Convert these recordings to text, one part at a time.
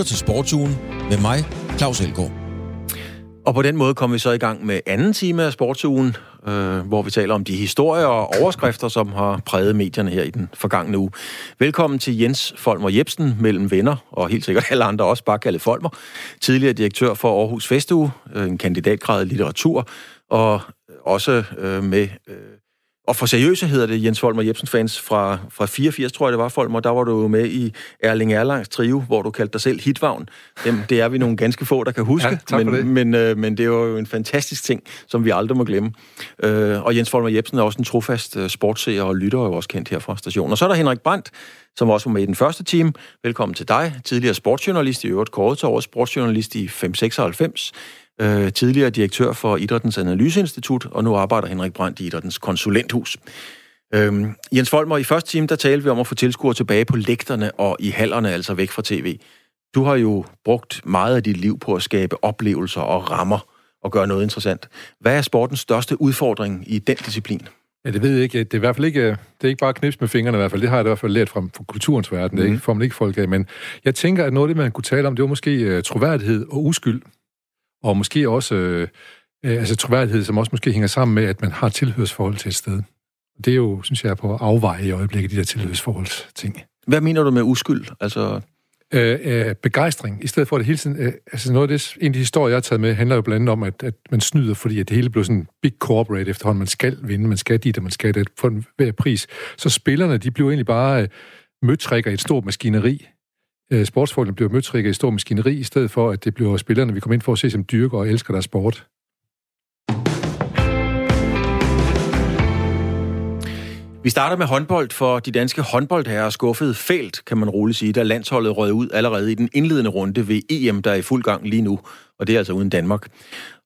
lytter til Sportsugen med mig, Claus Elgaard. Og på den måde kommer vi så i gang med anden time af Sportsugen, øh, hvor vi taler om de historier og overskrifter, som har præget medierne her i den forgangne uge. Velkommen til Jens Folmer Jebsen, mellem venner, og helt sikkert alle andre også bare kaldet Folmer. Tidligere direktør for Aarhus Festuge, øh, en kandidatgrad i litteratur, og også øh, med... Øh, og for seriøse hedder det Jens Folmer Jebsen fans fra, fra 84, tror jeg det var, Folmer. Der var du jo med i Erling Erlangs trio, hvor du kaldte dig selv Hitvagn. Dem, det er vi nogle ganske få, der kan huske. Ja, men, det. Men, øh, men det er jo en fantastisk ting, som vi aldrig må glemme. Øh, og Jens Folmer Jebsen er også en trofast øh, sportsseer og lytter, og også kendt her fra stationen. Og så er der Henrik Brandt, som også var med i den første time. Velkommen til dig. Tidligere sportsjournalist, i øvrigt kåret til årets sportsjournalist i 596 øh, tidligere direktør for Idrættens Analyseinstitut, og nu arbejder Henrik Brandt i Idrættens Konsulenthus. Øh, Jens Folmer, i første time, der talte vi om at få tilskuere tilbage på lægterne og i hallerne, altså væk fra tv. Du har jo brugt meget af dit liv på at skabe oplevelser og rammer og gøre noget interessant. Hvad er sportens største udfordring i den disciplin? Ja, det ved jeg ikke. Det er i hvert fald ikke, det er ikke bare knips med fingrene i hvert fald. Det har jeg i hvert fald lært fra, fra kulturens verden. Det mm. får man ikke folk af. Men jeg tænker, at noget af det, man kunne tale om, det var måske uh, troværdighed og uskyld og måske også øh, øh, altså troværdighed, som også måske hænger sammen med, at man har tilhørsforhold til et sted. Det er jo, synes jeg, på afveje i øjeblikket, de der tilhørsforholdsting. Hvad mener du med uskyld? Altså... Øh, øh, begejstring, i stedet for at det hele tiden... Øh, altså noget af det, en af de historier, jeg har taget med, handler jo blandt andet om, at, at man snyder, fordi at det hele bliver sådan big corporate efterhånden. Man skal vinde, man skal dit, og man skal det for en hver pris. Så spillerne, de bliver egentlig bare øh, møtrikker i et stort maskineri, øh, sportsfolkene bliver møtrikket i stor maskineri, i stedet for, at det bliver spillerne, vi kommer ind for at se som dyrker og elsker deres sport. Vi starter med håndbold, for de danske håndboldherrer skuffede fælt, kan man roligt sige, da landsholdet røg ud allerede i den indledende runde ved EM, der er i fuld gang lige nu, og det er altså uden Danmark.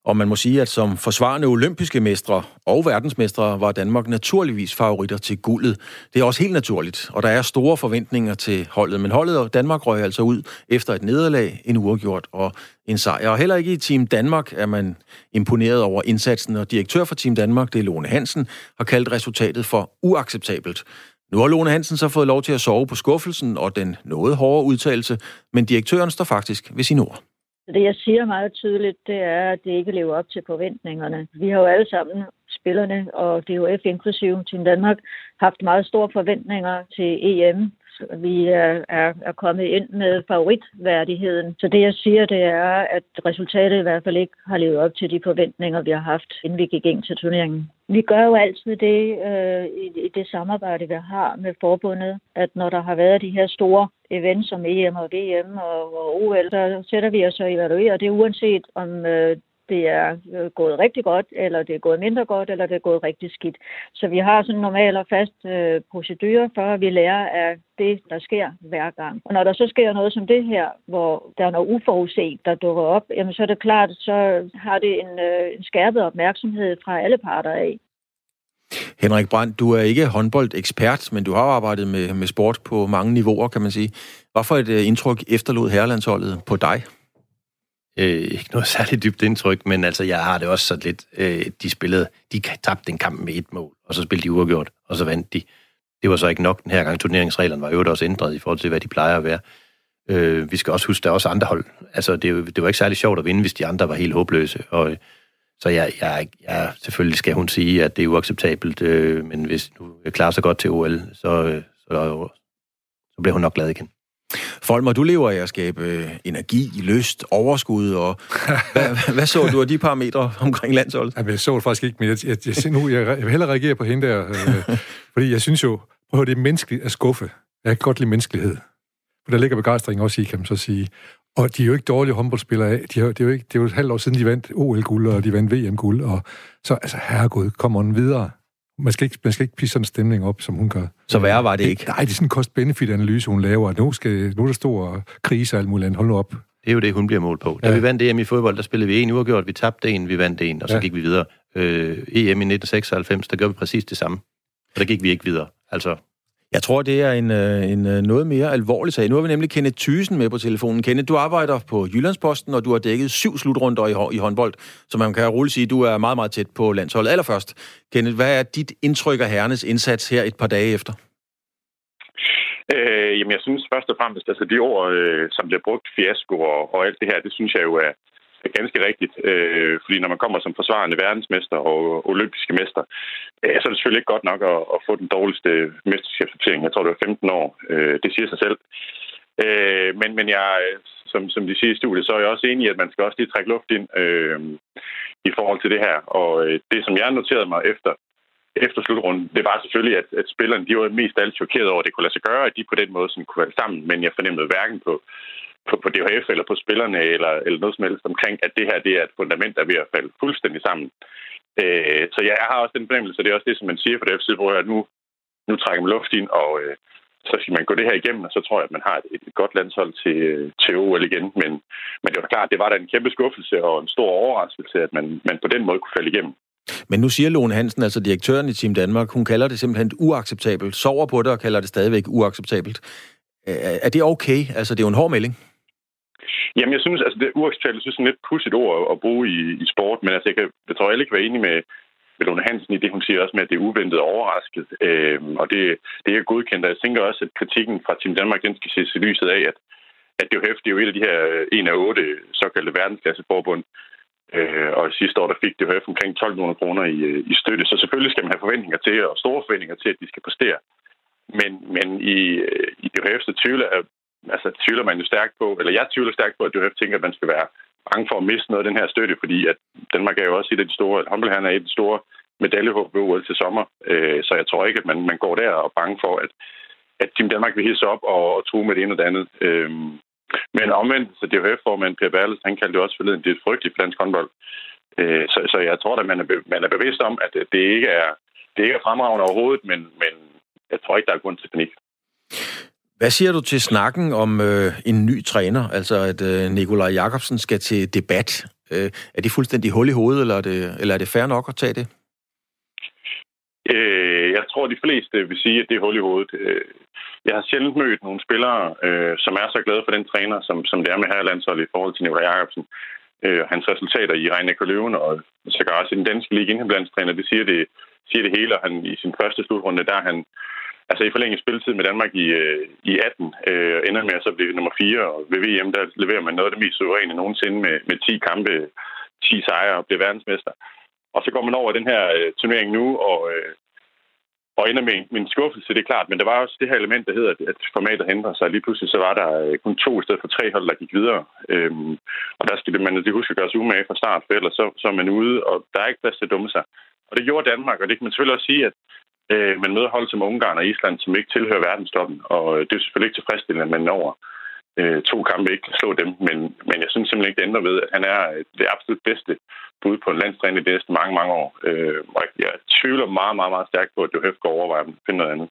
Og man må sige, at som forsvarende olympiske mestre og verdensmestre var Danmark naturligvis favoritter til guldet. Det er også helt naturligt, og der er store forventninger til holdet. Men holdet og Danmark røg altså ud efter et nederlag, en uafgjort og en sejr. Og heller ikke i Team Danmark er man imponeret over indsatsen, og direktør for Team Danmark, det er Lone Hansen, har kaldt resultatet for uacceptabelt. Nu har Lone Hansen så fået lov til at sove på skuffelsen og den noget hårde udtalelse, men direktøren står faktisk ved sin ord. Det, jeg siger meget tydeligt, det er, at det ikke lever op til forventningerne. Vi har jo alle sammen, spillerne og DHF inklusive Team Danmark, haft meget store forventninger til EM vi er, er, er kommet ind med favoritværdigheden. Så det, jeg siger, det er, at resultatet i hvert fald ikke har levet op til de forventninger, vi har haft, inden vi gik ind til turneringen. Vi gør jo altid det øh, i, i det samarbejde, vi har med forbundet, at når der har været de her store events som EM og VM og, og OL, så sætter vi os og evaluerer det, uanset om øh, det er øh, gået rigtig godt, eller det er gået mindre godt, eller det er gået rigtig skidt. Så vi har sådan normale normal og fast øh, procedure for, at vi lærer af det, der sker hver gang. Og når der så sker noget som det her, hvor der er noget uforudset, der dukker op, jamen så er det klart, så har det en, øh, en skærpet opmærksomhed fra alle parter af. Henrik Brandt, du er ikke håndboldekspert, men du har arbejdet med, med sport på mange niveauer, kan man sige. Hvorfor et øh, indtryk efterlod herrelandsholdet på dig? Øh, ikke noget særligt dybt indtryk, men altså, jeg har det også sådan lidt, øh, de spillede, de tabte en kamp med et mål, og så spillede de uafgjort, og så vandt de. Det var så ikke nok den her gang. Turneringsreglerne var jo også ændret i forhold til, hvad de plejer at være. Øh, vi skal også huske, der er også andre hold. Altså, det, det var ikke særlig sjovt at vinde, hvis de andre var helt håbløse. Og, øh, så jeg, jeg, jeg, selvfølgelig skal hun sige, at det er uacceptabelt, øh, men hvis du klarer sig godt til OL, så, øh, så, så bliver hun nok glad igen. Folmer, du lever af at skabe øh, energi, lyst, overskud, og hvad, hvad så du af de parametre omkring landsholdet? Jamen, jeg så det faktisk ikke, men jeg, jeg, jeg, nu, jeg, jeg vil hellere reagere på hende der, øh, fordi jeg synes jo, prøv det er menneskeligt at skuffe. Jeg kan godt lide menneskelighed. For der ligger begejstring også i, kan man så sige. Og de er jo ikke dårlige håndboldspillere af. De har, det, er jo ikke, det er jo et halvt år siden, de vandt OL-guld, og de vandt VM-guld. Og så, altså, herregud, kom on videre. Man skal, ikke, man skal ikke pisse sådan en stemning op, som hun gør. Så værre var det ikke? Nej, det er sådan en cost-benefit-analyse, hun laver. Nu, skal, nu er der stor krise og alt muligt andet. Hold nu op. Det er jo det, hun bliver målt på. Da ja. vi vandt EM i fodbold, der spillede vi en uafgjort. Vi tabte en, vi vandt en, og så ja. gik vi videre. Øh, EM i 1996, der gør vi præcis det samme. Og der gik vi ikke videre. Altså, jeg tror, det er en, øh, en øh, noget mere alvorlig sag. Nu har vi nemlig Kenneth Thysen med på telefonen. Kenneth, du arbejder på Jyllandsposten, og du har dækket syv slutrunder i, i håndbold, så man kan roligt sige, at du er meget, meget tæt på landsholdet. Allerførst, Kenneth, hvad er dit indtryk af herrenes indsats her et par dage efter? Øh, jamen, jeg synes først og fremmest, altså de ord, øh, som bliver brugt, fiasko og, og alt det her, det synes jeg jo er ganske rigtigt. Øh, fordi når man kommer som forsvarende verdensmester og olympiske mester, øh, så er det selvfølgelig ikke godt nok at, at få den dårligste mesterskabsplacering. Jeg tror, det var 15 år. Øh, det siger sig selv. Øh, men, men jeg, som, som de siger i studiet, så er jeg også enig i, at man skal også lige trække luft ind øh, i forhold til det her. Og øh, det, som jeg noterede mig efter efter slutrunden, det var selvfølgelig, at, at spillerne de var mest alt chokeret over, at det kunne lade sig gøre, at de på den måde sådan kunne være sammen, men jeg fornemmede hverken på, på, på DHF eller på spillerne eller, eller noget som helst omkring, at det her det er et fundament, der er ved at falde fuldstændig sammen. Øh, så ja, jeg har også den fornemmelse, det er også det, som man siger fra DHF, hvor jeg nu, nu trækker man luft ind, og øh, så skal man gå det her igennem, og så tror jeg, at man har et, et godt landshold til, til OL igen. Men, men det var klart, det var da en kæmpe skuffelse og en stor overraskelse, at man, man på den måde kunne falde igennem. Men nu siger Lone Hansen, altså direktøren i Team Danmark, hun kalder det simpelthen uacceptabelt, sover på det og kalder det stadigvæk uacceptabelt. Er det okay? Altså, det er jo en hård melding. Jamen, jeg synes, altså det uacceptabelt, jeg synes, er lidt pudsigt ord at bruge i, i sport, men altså, jeg, kan, jeg tror, alle kan være enige med, med Lone Hansen i det, hun siger også med, at det er uventet overrasket. Øh, og det, det er godkendt, og jeg tænker også, at kritikken fra Team Danmark, den skal ses i lyset af, at, at det er jo hæftigt, det er jo et af de her øh, en af otte såkaldte verdensklasseforbund, Øh, og sidste år der fik det DHF omkring 12 millioner kroner i, øh, i støtte. Så selvfølgelig skal man have forventninger til, og store forventninger til, at de skal præstere. Men, men i, øh, i DHF så tvivler, altså, tvivler man jo stærkt på, eller jeg tvivler stærkt på, at DHF tænker, at man skal være bange for at miste noget af den her støtte, fordi at Danmark er jo også et af de store, håndboldherren er et af de store medaljehåb ved OL til sommer. Øh, så jeg tror ikke, at man, man går der og er bange for, at, at Team Danmark vil hisse op og, og true med det ene og det andet. Øh, men omvendt, så DHF-formand Per Berles, han kaldte jo også forleden, det er et frygteligt dansk håndbold. Øh, så, så jeg tror at man er, man er bevidst om, at det ikke er, det ikke er fremragende overhovedet, men, men jeg tror ikke, der er grund til panik. Hvad siger du til snakken om øh, en ny træner, altså at øh, Nikolaj Jakobsen skal til debat? Øh, er det fuldstændig hul i hovedet, eller er det, eller er det fair nok at tage det? Øh, jeg tror, de fleste vil sige, at det er hul i hovedet. Øh, jeg har sjældent mødt nogle spillere, øh, som er så glade for den træner, som, som det er med her i landsholdet i forhold til Nikolaj Jacobsen. Øh, hans resultater i Regne Løven og sågar også i den danske liga indblandstræner, det siger det, siger det hele. Og han, I sin første slutrunde, der han altså i forlænget spilletid med Danmark i, øh, i 18, øh, ender med at så blive nummer 4, og ved VM, der leverer man noget af det mest suveræne nogensinde med, med 10 kampe, 10 sejre og bliver verdensmester. Og så går man over den her øh, turnering nu, og, øh, og ender med min skuffelse, det er klart. Men der var også det her element, der hedder, at formatet ændrer sig. Lige pludselig så var der øh, kun to i stedet for tre hold, der gik videre. Øhm, og der skal man det huske at gøre sig umage fra start, for ellers så, så er man ude, og der er ikke plads til at dumme sig. Og det gjorde Danmark, og det kan man selvfølgelig også sige, at øh, man møder hold som Ungarn og Island, som ikke tilhører verdenstoppen. Og øh, det er selvfølgelig ikke tilfredsstillende, at man når øh, to kampe ikke kan slå dem. Men, men jeg synes simpelthen ikke, det ændrer ved, at han er øh, det absolut bedste bud på en landstræner i de næste mange, mange år. Øh, og jeg tvivler meget, meget, meget stærkt på, at Johef går overveje at finde noget andet.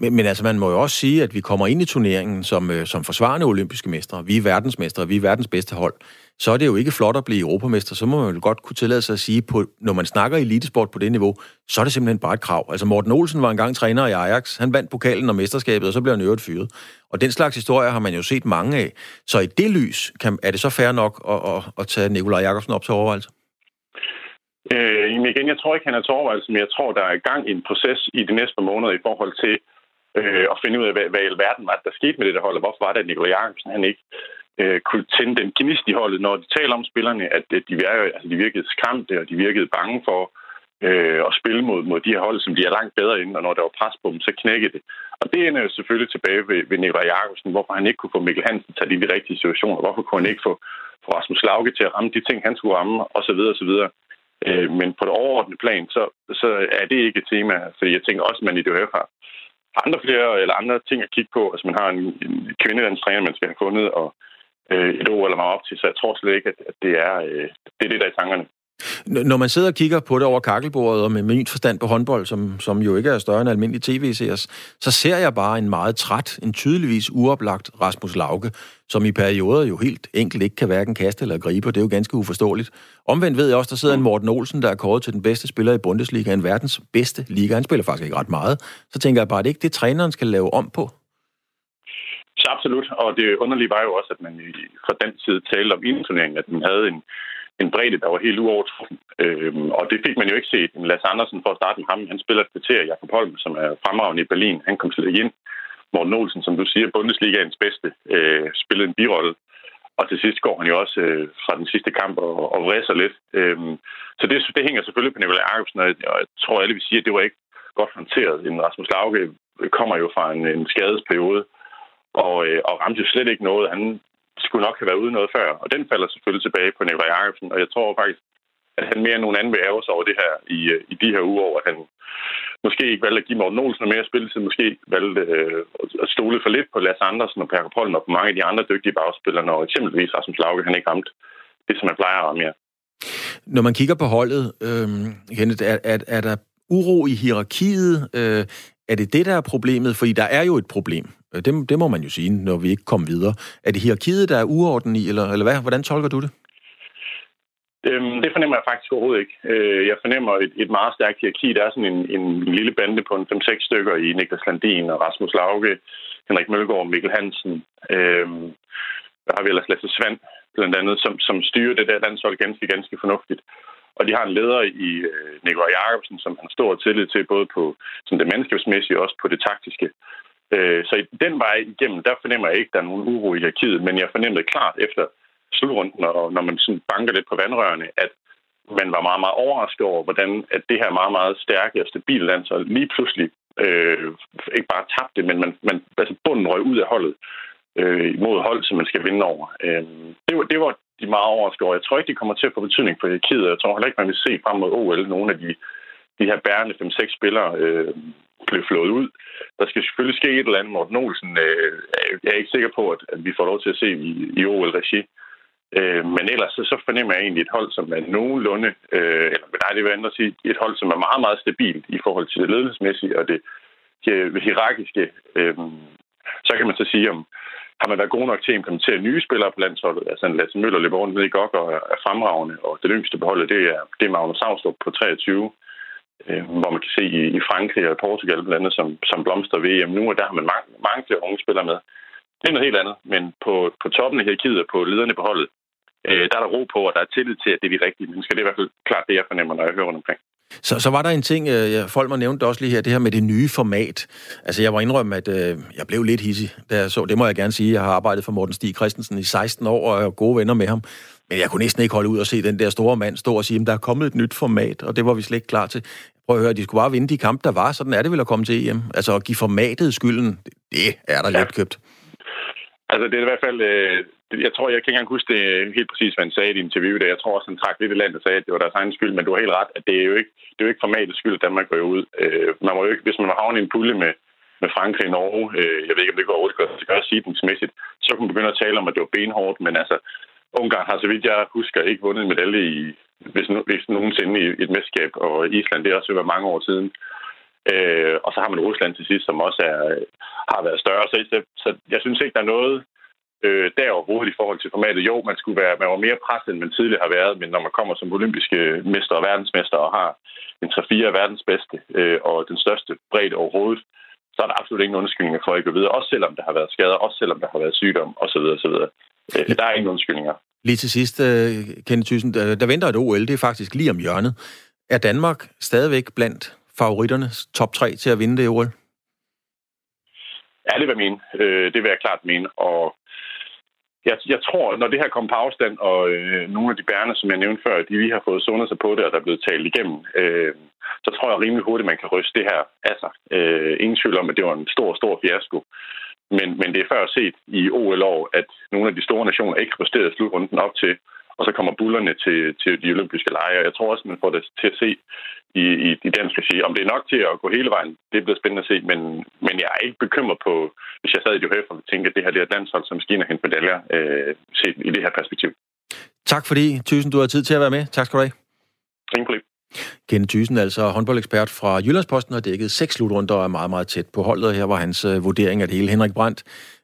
Men, men altså, man må jo også sige, at vi kommer ind i turneringen som, øh, som forsvarende olympiske mestre. Vi er verdensmestre, vi er verdens bedste hold. Så er det jo ikke flot at blive europamester. Så må man jo godt kunne tillade sig at sige, på, når man snakker elitesport på det niveau, så er det simpelthen bare et krav. Altså Morten Olsen var engang træner i Ajax. Han vandt pokalen og mesterskabet, og så blev han øvrigt fyret. Og den slags historier har man jo set mange af. Så i det lys kan, er det så fair nok at, at, at tage Nikolaj Jakobsen op til overvejelse? Øh, igen, jeg tror ikke, han er til overvejelse, men jeg tror, der er gang i en proces i de næste måneder i forhold til øh, at finde ud af, hvad, hvad i alverden var, der skete med det der hold, og hvorfor var det, at Nikolaj Jacobsen han ikke øh, kunne tænde den gnist i holdet, når de taler om spillerne, at de, virkede, altså, de virkede skræmte, og de virkede bange for øh, at spille mod, mod de her hold, som de er langt bedre inden, og når der var pres på dem, så knækkede det. Og det ender jo selvfølgelig tilbage ved, ved Nikolaj Jacobsen, hvorfor han ikke kunne få Mikkel Hansen til de rigtige situationer, hvorfor kunne han ikke få, få Rasmus Lauke til at ramme de ting, han skulle ramme, osv. osv. Øh, men på det overordnede plan, så, så er det ikke et tema, fordi jeg tænker også, at man i DHF har andre flere eller andre ting at kigge på. Altså man har en, en kvindelandstræner, man skal have fundet, og øh, et ord eller meget op til, så jeg tror slet ikke, at, at det, er, øh, det er det, der er i tankerne. Når man sidder og kigger på det over kakkelbordet, og med min forstand på håndbold, som, som jo ikke er større end almindelig tv-seers, så ser jeg bare en meget træt, en tydeligvis uoplagt Rasmus Lauke, som i perioder jo helt enkelt ikke kan hverken kaste eller gribe, og det er jo ganske uforståeligt. Omvendt ved jeg også, der sidder en Morten Olsen, der er kåret til den bedste spiller i Bundesliga, en verdens bedste liga. Han spiller faktisk ikke ret meget. Så tænker jeg bare, at det ikke det, træneren skal lave om på. Så absolut, og det underlige var jo også, at man fra den side talte om indturneringen, at man havde en, en bredde, der var helt uovertruffen. Øhm, og det fik man jo ikke set. Lars Andersen, for at starte med ham, han spiller et kvarter, Jakob Holm, som er fremragende i Berlin. Han kom til ind. Morten Olsen, som du siger, Bundesligaens bedste, øh, spillede en birolle. Og til sidst går han jo også øh, fra den sidste kamp og, og vræser lidt. Øhm, så det, det hænger selvfølgelig på Nikolaj Jacobsen, og jeg, tror alle vi siger, at det var ikke godt håndteret. En Rasmus Lauke kommer jo fra en, en skadesperiode, og, øh, og ramte jo slet ikke noget. Han skulle nok have været ude noget før, og den falder selvfølgelig tilbage på Nikolaj Jacobsen, og jeg tror faktisk, at han mere end nogen anden vil ærge sig over det her i, øh, i de her uger, at han måske ikke valgte at give Morten Olsen mere spilletid, måske valgte øh, at stole for lidt på Lars Andersen og Perker Pollen og på mange af de andre dygtige bagspillere, når eksempelvis Rasmus Lauke han ikke ramte det, som han plejer at ramme mere. Når man kigger på holdet, øh, Kenneth, er, er, er der uro i hierarkiet? Øh, er det det, der er problemet? Fordi der er jo et problem. Øh, det, det må man jo sige, når vi ikke kommer videre. Er det hierarkiet, der er uorden i, eller, eller hvad? Hvordan tolker du det? Øhm, det fornemmer jeg faktisk overhovedet ikke. Øh, jeg fornemmer et, et meget stærkt hierarki. Der er sådan en, en lille bande på en 5-6 stykker i Niklas Landin og Rasmus Lauke, Henrik Mølgaard og Mikkel Hansen. Øhm, der har vi ellers Lasse Svand, blandt andet, som, som styrer det der landshold ganske, ganske fornuftigt. Og de har en leder i øh, Nikolaj Jacobsen, som han stor tillid til, både på sådan det menneskebsmæssige og også på det taktiske. Øh, så i den vej igennem, der fornemmer jeg ikke, at der er nogen uro i hierarkiet, men jeg fornemmede klart efter slutrunden, og når man sådan banker lidt på vandrørene, at man var meget, meget overrasket over, hvordan at det her meget, meget stærke og stabile landshold lige pludselig øh, ikke bare tabte, men man, man, altså bunden røg ud af holdet øh, mod hold, som man skal vinde over. Øh, det, var, det var de meget overrasket over. Jeg tror ikke, de kommer til at få betydning for hierarkiet. Jeg tror heller ikke, man vil se frem mod OL nogle af de, de her bærende 5-6 spillere øh, blev flået ud. Der skal selvfølgelig ske et eller andet. Morten Olsen øh, jeg er ikke sikker på, at, at vi får lov til at se i, i OL-regi. Øh, men ellers så, så fornemmer jeg egentlig et hold, som er nogenlunde, øh, eller nej, det vil andre sige, et hold, som er meget, meget stabilt i forhold til det ledelsesmæssige og det, det hierarkiske. Øh, så kan man så sige, om har man været god nok til at implementere nye spillere på landsholdet. Altså en Lasse Møller løber rundt ned i Gok og er fremragende, og det yngste beholdet, det er, det er Magnus Savstrup på 23, øh, hvor man kan se i, i Frankrig og Portugal blandt andet, som, som blomster VM nu, og der har man mange, mange flere unge spillere med. Det er noget helt andet, men på, på toppen af hierarkiet og på lederne på holdet, øh, der er der ro på, og der er tillid til, at det er de rigtige mennesker. Det er i hvert fald klart det, jeg fornemmer, når jeg hører rundt omkring. Så, så var der en ting, øh, folk må nævnte også lige her, det her med det nye format. Altså, jeg var indrømme, at øh, jeg blev lidt hissig, da jeg så, det må jeg gerne sige. Jeg har arbejdet for Morten Stig Christensen i 16 år, og er gode venner med ham. Men jeg kunne næsten ikke holde ud og se den der store mand stå og sige, at der er kommet et nyt format, og det var vi slet ikke klar til. Prøv at høre, de skulle bare vinde de kampe, der var. Sådan er det vel at komme til EM. Altså at give formatet skylden, det er der ja. lidt købt. Altså, det er i hvert fald... Øh, jeg tror, jeg kan ikke engang huske det helt præcis, hvad han sagde i et interview. Der. Jeg tror også, han trak lidt i land og sagde, at det var deres egen skyld, men du har helt ret, at det er jo ikke, det er jo ikke formatets skyld, at Danmark går ud. Øh, man må jo ikke, hvis man var havnet i en pulje med, med Frankrig og Norge, øh, jeg ved ikke, om det går overhovedet at gøre sidensmæssigt, så kunne man begynde at tale om, at det var benhårdt, men altså, Ungarn har, så vidt jeg husker, ikke vundet en medalje i, hvis, hvis nogensinde i et mesterskab, og Island, det er også været mange år siden. Øh, og så har man Rusland til sidst, som også er, har været større. Så, så jeg synes ikke, der er noget øh, der overhovedet i forhold til formatet. Jo, man skulle være man var mere presset, end man tidligere har været, men når man kommer som olympiske mester og verdensmester og har en 3-4 af verdens bedste øh, og den største bredde overhovedet, så er der absolut ingen undskyldninger for at gå videre, også selvom der har været skader, også selvom der har været sygdom osv. osv. Øh, der er ingen undskyldninger. Lige til sidst, uh, Kenneth Thyssen, der, der venter et OL, det er faktisk lige om hjørnet. Er Danmark stadigvæk blandt favoritterne top 3 til at vinde det OL? Ja, det vil jeg mene. Øh, det vil jeg klart mene. Og jeg, jeg tror, når det her kommer på afstand, og øh, nogle af de bærende, som jeg nævnte før, de lige har fået sundet sig på det, og der er blevet talt igennem, øh, så tror jeg rimelig hurtigt, man kan ryste det her af sig. Øh, ingen tvivl om, at det var en stor, stor fiasko. Men, men det er før set i OL-år, at nogle af de store nationer ikke har præsteret slutrunden op til, og så kommer bullerne til, til de olympiske lege. Jeg tror også, man får det til at se i, i, i dansk sige. Om det er nok til at gå hele vejen, det bliver spændende at se, men, men jeg er ikke bekymret på, hvis jeg sad i DHF og tænkte, at det her det er et landshold, som skal ind og hente medaljer, øh, set i det her perspektiv. Tak fordi, Tusind, du har tid til at være med. Tak skal du have. Ingen problem. Kenneth Thyssen, altså håndboldekspert fra Jyllandsposten, har dækket seks slutrunder og er meget, meget tæt på holdet. Her var hans øh, vurdering af det hele. Henrik Brandt,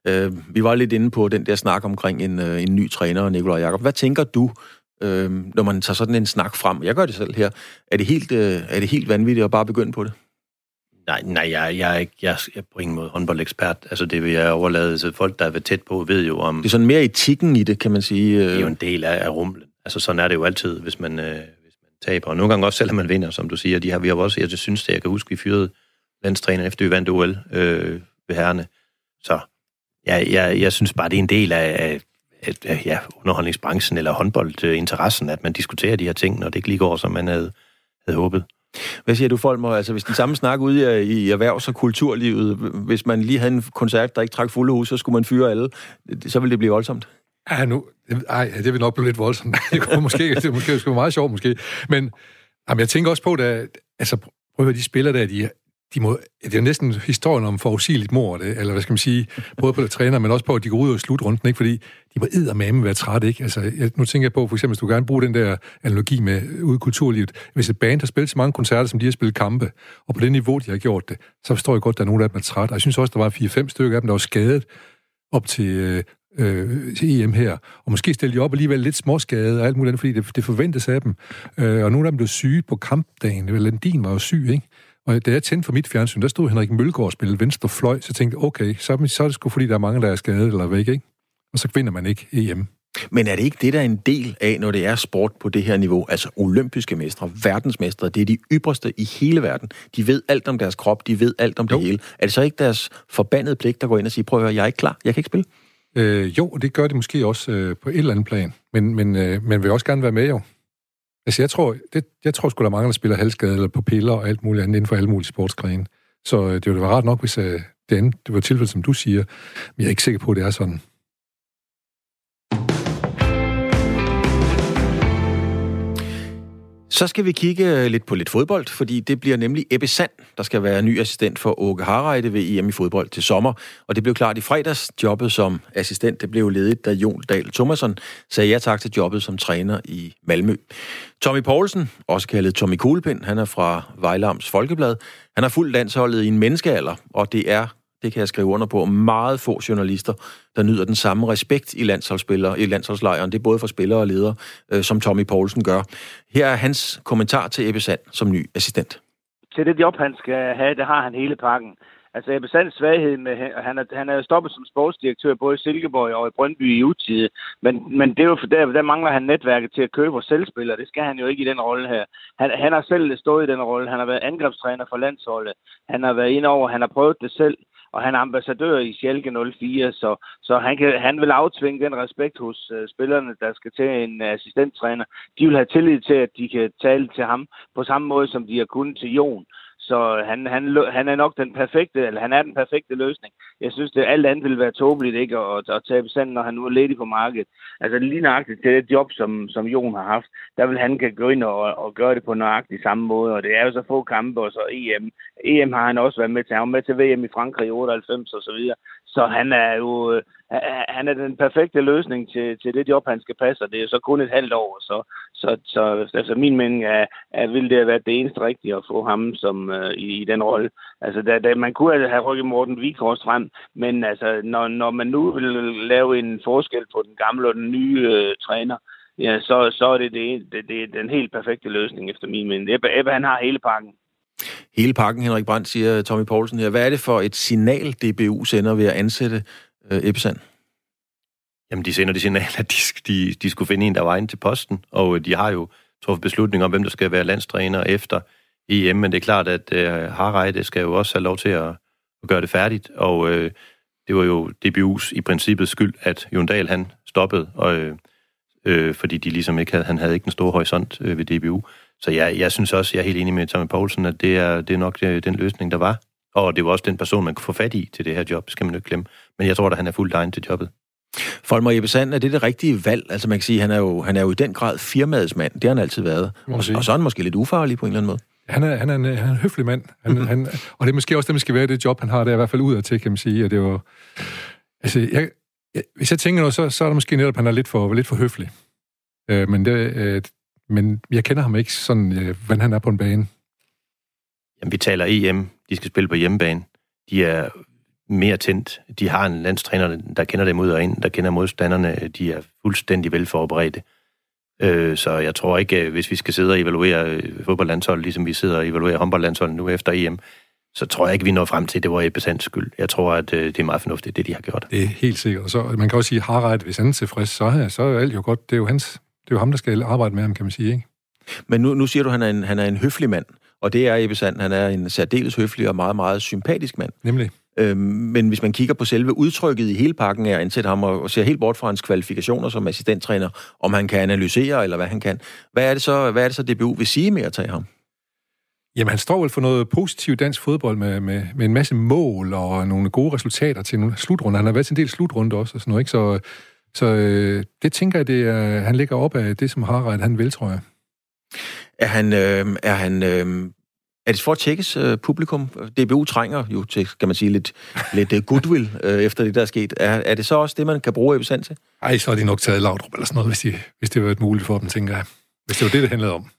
øh, vi var lidt inde på den der snak omkring en, øh, en ny træner, Nikolaj Jakob. Hvad tænker du, øh, når man tager sådan en snak frem? Jeg gør det selv her. Er det helt, øh, er det helt vanvittigt at bare begynde på det? Nej, nej jeg, jeg, er ikke, jeg er på ingen måde håndboldekspert. Altså, det vil jeg overlade til folk, der er tæt på, ved jo om... Det er sådan mere etikken i det, kan man sige. Det er jo en del af, af rumlen. Altså, sådan er det jo altid, hvis man, øh, taber. Og nogle gange også, selvom man vinder, som du siger. De har, vi har også, jeg synes det, jeg kan huske, vi fyrede landstræner efter vi vandt OL øh, ved herrene. Så ja, jeg, jeg synes bare, det er en del af, af, af ja, underholdningsbranchen eller håndboldinteressen, at man diskuterer de her ting, når det ikke lige går, som man havde, havde håbet. Hvad siger du, Folmer? Altså, hvis den samme snak ude i, i erhvervs- og kulturlivet, hvis man lige havde en koncert, der ikke trak fulde hus, så skulle man fyre alle, så ville det blive voldsomt. Ja, nu, ej, det vil nok blive lidt voldsomt. Det kunne måske, det måske, det meget sjovt, måske. Men jamen, jeg tænker også på, at altså, prøv at høre, de spiller der, de, de må, det er næsten historien om forudsigeligt mor, det, eller hvad skal man sige, både på det træner, men også på, at de går ud og slutrunden, ikke? fordi de må eddermame være trætte, ikke? Altså, jeg, nu tænker jeg på, for eksempel, hvis du gerne bruge den der analogi med øh, ude i kulturlivet, hvis et band har spillet så mange koncerter, som de har spillet kampe, og på det niveau, de har gjort det, så forstår jeg godt, at der er nogle af dem er træt. Og jeg synes også, der var 4-5 stykker af dem, der var skadet op til, øh, øh, til EM her, og måske stille de op alligevel lidt småskade og alt muligt andet, fordi det, det forventes af dem. Øh, og nogle af dem blev syge på kampdagen. Landin var jo syg, ikke? Og da jeg tændte for mit fjernsyn, der stod Henrik Mølgaard og spillede venstre fløj, så tænkte jeg, okay, så, så er det sgu fordi, der er mange, der er skadet eller væk, ikke? Og så vinder man ikke EM. Men er det ikke det, der er en del af, når det er sport på det her niveau? Altså olympiske mestre, verdensmestre, det er de ypperste i hele verden. De ved alt om deres krop, de ved alt om jo. det hele. Er det så ikke deres forbandede pligt, der går ind og siger, prøv at høre, jeg er ikke klar, jeg kan ikke spille? Øh, jo, det gør det måske også øh, på et eller andet plan. Men, men, øh, men vil også gerne være med, jo. Altså, jeg tror, det, jeg tror sgu, der er mange, der spiller halsskade eller på piller og alt muligt andet inden for alle mulige sportsgrene. Så øh, det ville være rart nok, hvis uh, det, andet, det var tilfældet, som du siger. Men jeg er ikke sikker på, at det er sådan. Så skal vi kigge øh, lidt på lidt fodbold, fordi det bliver nemlig Ebbe Sand, der skal være ny assistent for Åke Harreide ved EM i fodbold til sommer. Og det blev klart i fredags. Jobbet som assistent det blev ledet, da Jon Dahl Thomasson sagde ja tak til jobbet som træner i Malmø. Tommy Poulsen, også kaldet Tommy Kuglepind, han er fra Vejlams Folkeblad. Han har fuldt landsholdet i en menneskealder, og det er det kan jeg skrive under på, meget få journalister, der nyder den samme respekt i landsholdsspillere, i landsholdslejren. Det er både for spillere og ledere, øh, som Tommy Poulsen gør. Her er hans kommentar til Ebbe Sand som ny assistent. Til det job, han skal have, det har han hele pakken. Altså Ebbe Sands svaghed med, han er, han er stoppet som sportsdirektør både i Silkeborg og i Brøndby i utide, men, men det er jo for der, der mangler han netværket til at købe og selv spiller. Det skal han jo ikke i den rolle her. Han, han har selv stået i den rolle. Han har været angrebstræner for landsholdet. Han har været ind over, han har prøvet det selv og han er ambassadør i Schalke 04, så, så han, kan, han vil aftvinge den respekt hos uh, spillerne, der skal til en øh, assistenttræner. De vil have tillid til, at de kan tale til ham på samme måde, som de har kunnet til Jon. Så han, han, han er nok den perfekte, eller han er den perfekte løsning. Jeg synes, det alt andet ville være tåbeligt ikke at, at tabe sand, når han nu er ledig på markedet. Altså lige nøjagtigt til det job, som, som Jon har haft, der vil han kan gå ind og, og gøre det på nøjagtig samme måde. Og det er jo så få kampe, og så EM. EM har han også været med til. Han var med til VM i Frankrig i 98 og så videre. Så han er jo øh, han er den perfekte løsning til, til det job, han skal passe, og det er så kun et halvt år. Så, så, så altså min mening er, at vil det have været det eneste rigtige at få ham som uh, i, i den rolle. Altså, da, da, man kunne have rykket Morten Vikors frem, men altså, når, når man nu vil lave en forskel på den gamle og den nye uh, træner, ja, så, så er det, det, det, det den helt perfekte løsning efter min mening. Ebbe, Ebbe han har hele pakken. Hele pakken, Henrik Brandt, siger Tommy Poulsen her. Hvad er det for et signal, DBU sender ved at ansætte øh, Ebbesand? Jamen, de sender det signal, at de, de, de skulle finde en, der var ind til posten, og øh, de har jo truffet beslutning om, hvem der skal være landstræner efter EM, men det er klart, at øh, Harreide skal jo også have lov til at, at gøre det færdigt, og øh, det var jo DBU's i princippet skyld, at Jondal han stoppede, og, øh, øh, fordi de ligesom ikke havde, han havde ikke en stor horisont øh, ved DBU. Så jeg, jeg synes også, jeg er helt enig med Tommy Poulsen, at det er, det er nok øh, den løsning, der var. Og det var også den person, man kunne få fat i til det her job, skal man jo ikke glemme. Men jeg tror, at han er fuldt egen til jobbet. Folmer Jeppe Sand, er det det rigtige valg? Altså man kan sige, han er jo, han er jo i den grad firmaets mand. Det har han altid været. Og, og så er han måske lidt ufarlig på en eller anden måde. Han er, han er, en, han er en høflig mand. Han, mm-hmm. han, og det er måske også det, man skal være det job, han har. Det er i hvert fald ud af til, kan man sige. Og det var, altså, jeg, jeg, hvis jeg tænker noget, så, så er det måske netop, at han er lidt for, lidt for høflig. Øh, men, det, øh, men jeg kender ham ikke sådan, øh, hvordan han er på en bane. Jamen, vi taler EM. De skal spille på hjemmebane. De er mere tændt. De har en landstræner, der kender dem ud og ind, der kender modstanderne. De er fuldstændig velforberedte. Øh, så jeg tror ikke, hvis vi skal sidde og evaluere øh, fodboldlandshold, ligesom vi sidder og evaluerer håndboldlandshold nu efter EM, så tror jeg ikke, vi når frem til, at det var Ebbe Sands skyld. Jeg tror, at øh, det er meget fornuftigt, det de har gjort. Det er helt sikkert. Så man kan også sige, Harald, hvis han er tilfreds, så, så er alt jo godt. Det er jo, hans, det er jo ham, der skal arbejde med ham, kan man sige. Ikke? Men nu, nu siger du, at han er, en, han er en høflig mand, og det er Ebbe Sand. Han er en særdeles høflig og meget, meget sympatisk mand. Nemlig. Øh, men hvis man kigger på selve udtrykket i hele pakken af at ansætte ham, og ser helt bort fra hans kvalifikationer som assistenttræner, om han kan analysere, eller hvad han kan, hvad er det så, hvad er det så DBU vil sige med at tage ham? Jamen, han står vel for noget positivt dansk fodbold med, med, med en masse mål og nogle gode resultater til nogle slutrunder. Han har været til en del slutrunde også og sådan noget, ikke? Så, så øh, det tænker jeg, det er, han ligger op af det, som Harald han vil, tror jeg. Er han, øh, er han øh, er det for at tjekkes uh, publikum? DBU trænger jo til, kan man sige, lidt, lidt uh, goodwill uh, efter det, der er sket. Er, er det så også det, man kan bruge Ebbe til? Ej, så er de nok taget Laudrup eller sådan noget, hvis, de, hvis det var et muligt for dem, tænker jeg. Hvis det var det, det handlede om.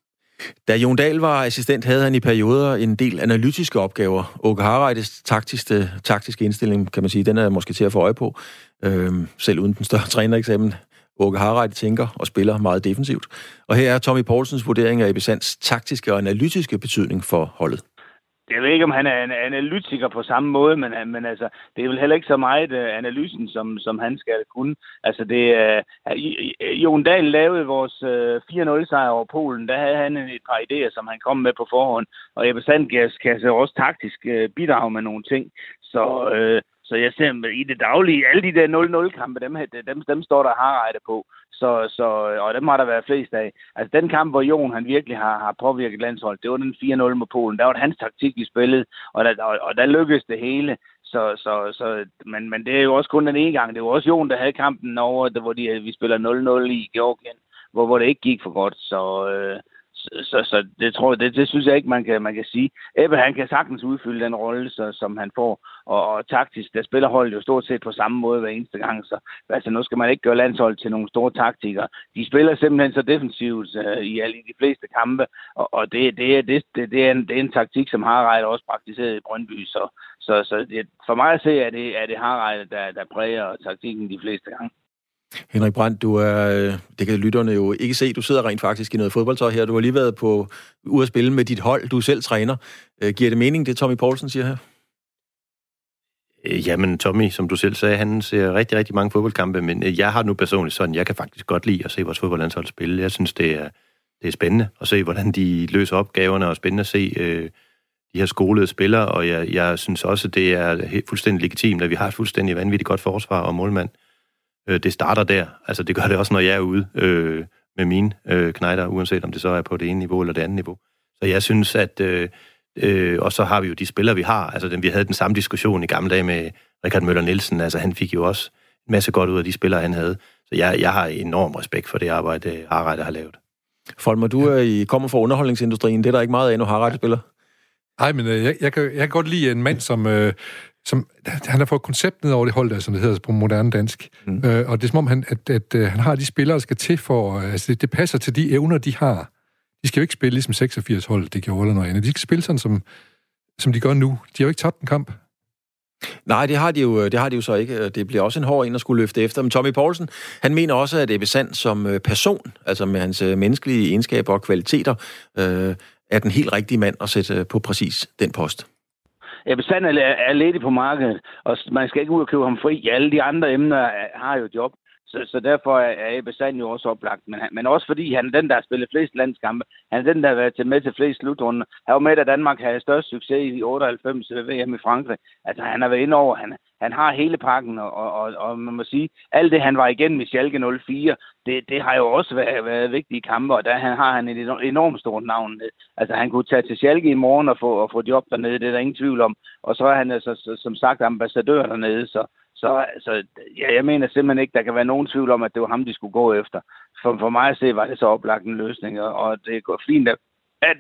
Da Jon Dahl var assistent, havde han i perioder en del analytiske opgaver. Åke Harreides taktiske, taktiske indstilling, kan man sige, den er måske til at få øje på, øhm, selv uden den større trænereksamen. Åke Harreide tænker og spiller meget defensivt. Og her er Tommy Poulsens vurdering af Ebisands taktiske og analytiske betydning for holdet. Jeg ved ikke, om han er en analytiker på samme måde, men, men altså, det er vel heller ikke så meget uh, analysen, som, som han skal kunne. Altså, det. Uh, Jon Dahl lavede vores øh, uh, 4-0-sejr over Polen. Der havde han et par idéer, som han kom med på forhånd. Og Ebbe Sandgers kan så også taktisk uh, bidrage med nogle ting. Så, uh, så jeg ser i det daglige, alle de der 0-0-kampe, dem, øh, dem, dem står der harrejde på. Så, så, og dem har der været flest af. Altså den kamp, hvor Jon han virkelig har, har påvirket landsholdet, det var den 4-0 mod Polen. Der var det hans taktik, vi spillede, og der, og, og der lykkedes det hele. Så, så, så, men, men det er jo også kun den ene gang. Det var også Jon, der havde kampen over, hvor de, vi spiller 0-0 i Georgien, hvor, hvor det ikke gik for godt. Så, øh, så, så det tror jeg, det, det synes jeg ikke, man kan, man kan sige. Ebbe, han kan sagtens udfylde den rolle, så, som han får. Og, og taktisk, der spiller holdet jo stort set på samme måde hver eneste gang. Så altså, nu skal man ikke gøre landshold til nogle store taktikere. De spiller simpelthen så defensivt øh, i alle de fleste kampe. Og, og det, det, det, det, det, er en, det er en taktik, som Harald også praktiseret i Brøndby. Så, så, så det, for mig at se, er det, er det Harald, der, der præger taktikken de fleste gange. Henrik Brandt, du er, øh, det kan lytterne jo ikke se, du sidder rent faktisk i noget fodboldtøj her. Du har lige været på, ude at spille med dit hold, du selv træner. Øh, giver det mening, det Tommy Poulsen siger her? Øh, jamen, Tommy, som du selv sagde, han ser rigtig, rigtig mange fodboldkampe, men jeg har nu personligt sådan, jeg kan faktisk godt lide at se vores fodboldlandshold spille. Jeg synes, det er, det er spændende at se, hvordan de løser opgaverne, og spændende at se øh, de her skolede spillere, og jeg, jeg synes også, det er helt fuldstændig legitimt, at vi har et fuldstændig vanvittigt godt forsvar og målmand. Øh, det starter der. Altså, det gør det også, når jeg er ude øh, med mine øh, knejder, uanset om det så er på det ene niveau eller det andet niveau. Så jeg synes, at... Øh, øh, og så har vi jo de spillere, vi har. Altså, den, vi havde den samme diskussion i gamle dage med Richard Møller Nielsen. Altså, han fik jo også en masse godt ud af de spillere, han havde. Så jeg, jeg har enorm respekt for det arbejde, Harald har lavet. Folmer, du er i, kommer fra underholdningsindustrien. Det er der ikke meget af, når Harald spiller. Nej, men øh, jeg, jeg, kan, jeg kan godt lide en mand, som, øh, som han har fået koncept ned over det hold, der, som det hedder på moderne dansk. Mm. Øh, og det er som om, han, at, at, at han har de spillere, der skal til for... Altså, det, det passer til de evner, de har. De skal jo ikke spille ligesom 86 hold, det gjorde eller noget andet. De skal spille sådan, som, som de gør nu. De har jo ikke tabt en kamp. Nej, det har, de jo, det har de jo så ikke. Det bliver også en hård en at skulle løfte efter. Men Tommy Poulsen, han mener også, at Ebbe Sand som øh, person, altså med hans øh, menneskelige egenskaber og kvaliteter, øh, er den helt rigtige mand at sætte på præcis den post. Ja, bestanden er, er ledig på markedet, og man skal ikke ud og købe ham fri. Alle de andre emner har jo job. Så, så derfor er Ebbe Sand jo også oplagt. Men, men også fordi han er den, der har spillet flest landskampe. Han er den, der har været til med til flest slutrunder. Han var med, at Danmark havde størst succes i 98 ved VM i Frankrig. Altså, han har været inde over. Han, han har hele pakken, og, og, og man må sige, alt det, han var igennem i Schalke 04, det, det har jo også været, været vigtige kampe, og der han, har han et enormt stort navn. Altså, han kunne tage til Schalke i morgen og få, og få job dernede, det er der ingen tvivl om. Og så er han altså, som sagt ambassadør dernede, så, så, så ja, jeg mener simpelthen ikke, der kan være nogen tvivl om, at det var ham, de skulle gå efter. For, for mig at se, var det så oplagt en løsning, og det går fint, at, at,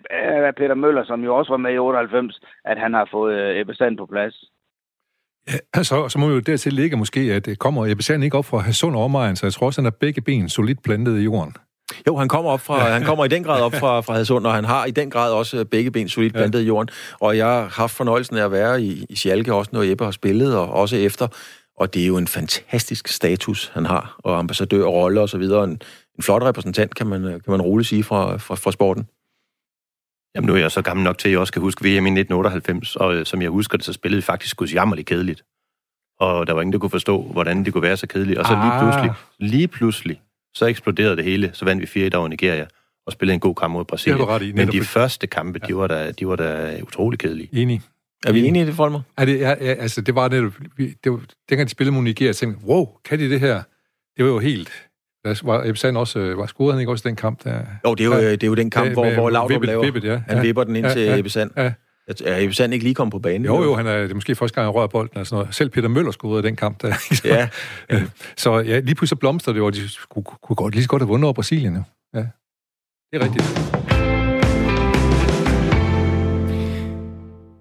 at Peter Møller, som jo også var med i 98, at han har fået øh, Ebbe Sand på plads. Ja, altså, så må vi jo dertil ligge måske, at det kommer Ebbe Sand ikke op fra sund omegn, så jeg tror også, han har begge ben solidt plantet i jorden. Jo, han kommer, op fra, han kommer i den grad op fra, fra Hadsund, og han har i den grad også begge ben solidt plantet ja. i jorden. Og jeg har haft fornøjelsen af at være i, i Schalke, også når Ebbe har spillet, og også efter. Og det er jo en fantastisk status, han har, og ambassadør og rolle og så videre. En, en flot repræsentant, kan man, kan man roligt sige, fra, fra, fra sporten. Jamen, nu er jeg så gammel nok til, at jeg også kan huske VM i 1998, og øh, som jeg husker det, så spillede vi faktisk jammerligt kedeligt. Og der var ingen, der kunne forstå, hvordan det kunne være så kedeligt. Og så lige ah. pludselig, lige pludselig, så eksploderede det hele. Så vandt vi fire i over Nigeria og spillede en god kamp mod Brasilien. Det i, Men de første kampe, ja. de, var da, de var da utrolig kedelige. Enig. Er vi enige i det, Folmer? Ja, det, ja, altså, det var netop... Det var, dengang de spillede mod Nigeria, jeg tænkte, wow, kan de det her? Det var jo helt... Der var Ebbe Sand også, øh, var scoret han ikke også den kamp der? Jo, det er jo, Ja. det er jo den kamp, Ja, hvor, hvor Laudrup vippet- laver... vippet, ja. Han Ja. vipper den ind Ja, til ja. Ebbe Sand. Ja. Er Ebbe Sand ikke lige kommet på banen? Jo, jo, han er, det er måske første gang, han rører bolden sådan noget. Selv Peter Møller scorede i den kamp der. Så, Ja. øh, så ja, lige pludselig blomster det, og de kunne, kunne godt, lige så godt have vundet over Brasilien. Jo. Ja. Det er rigtigt.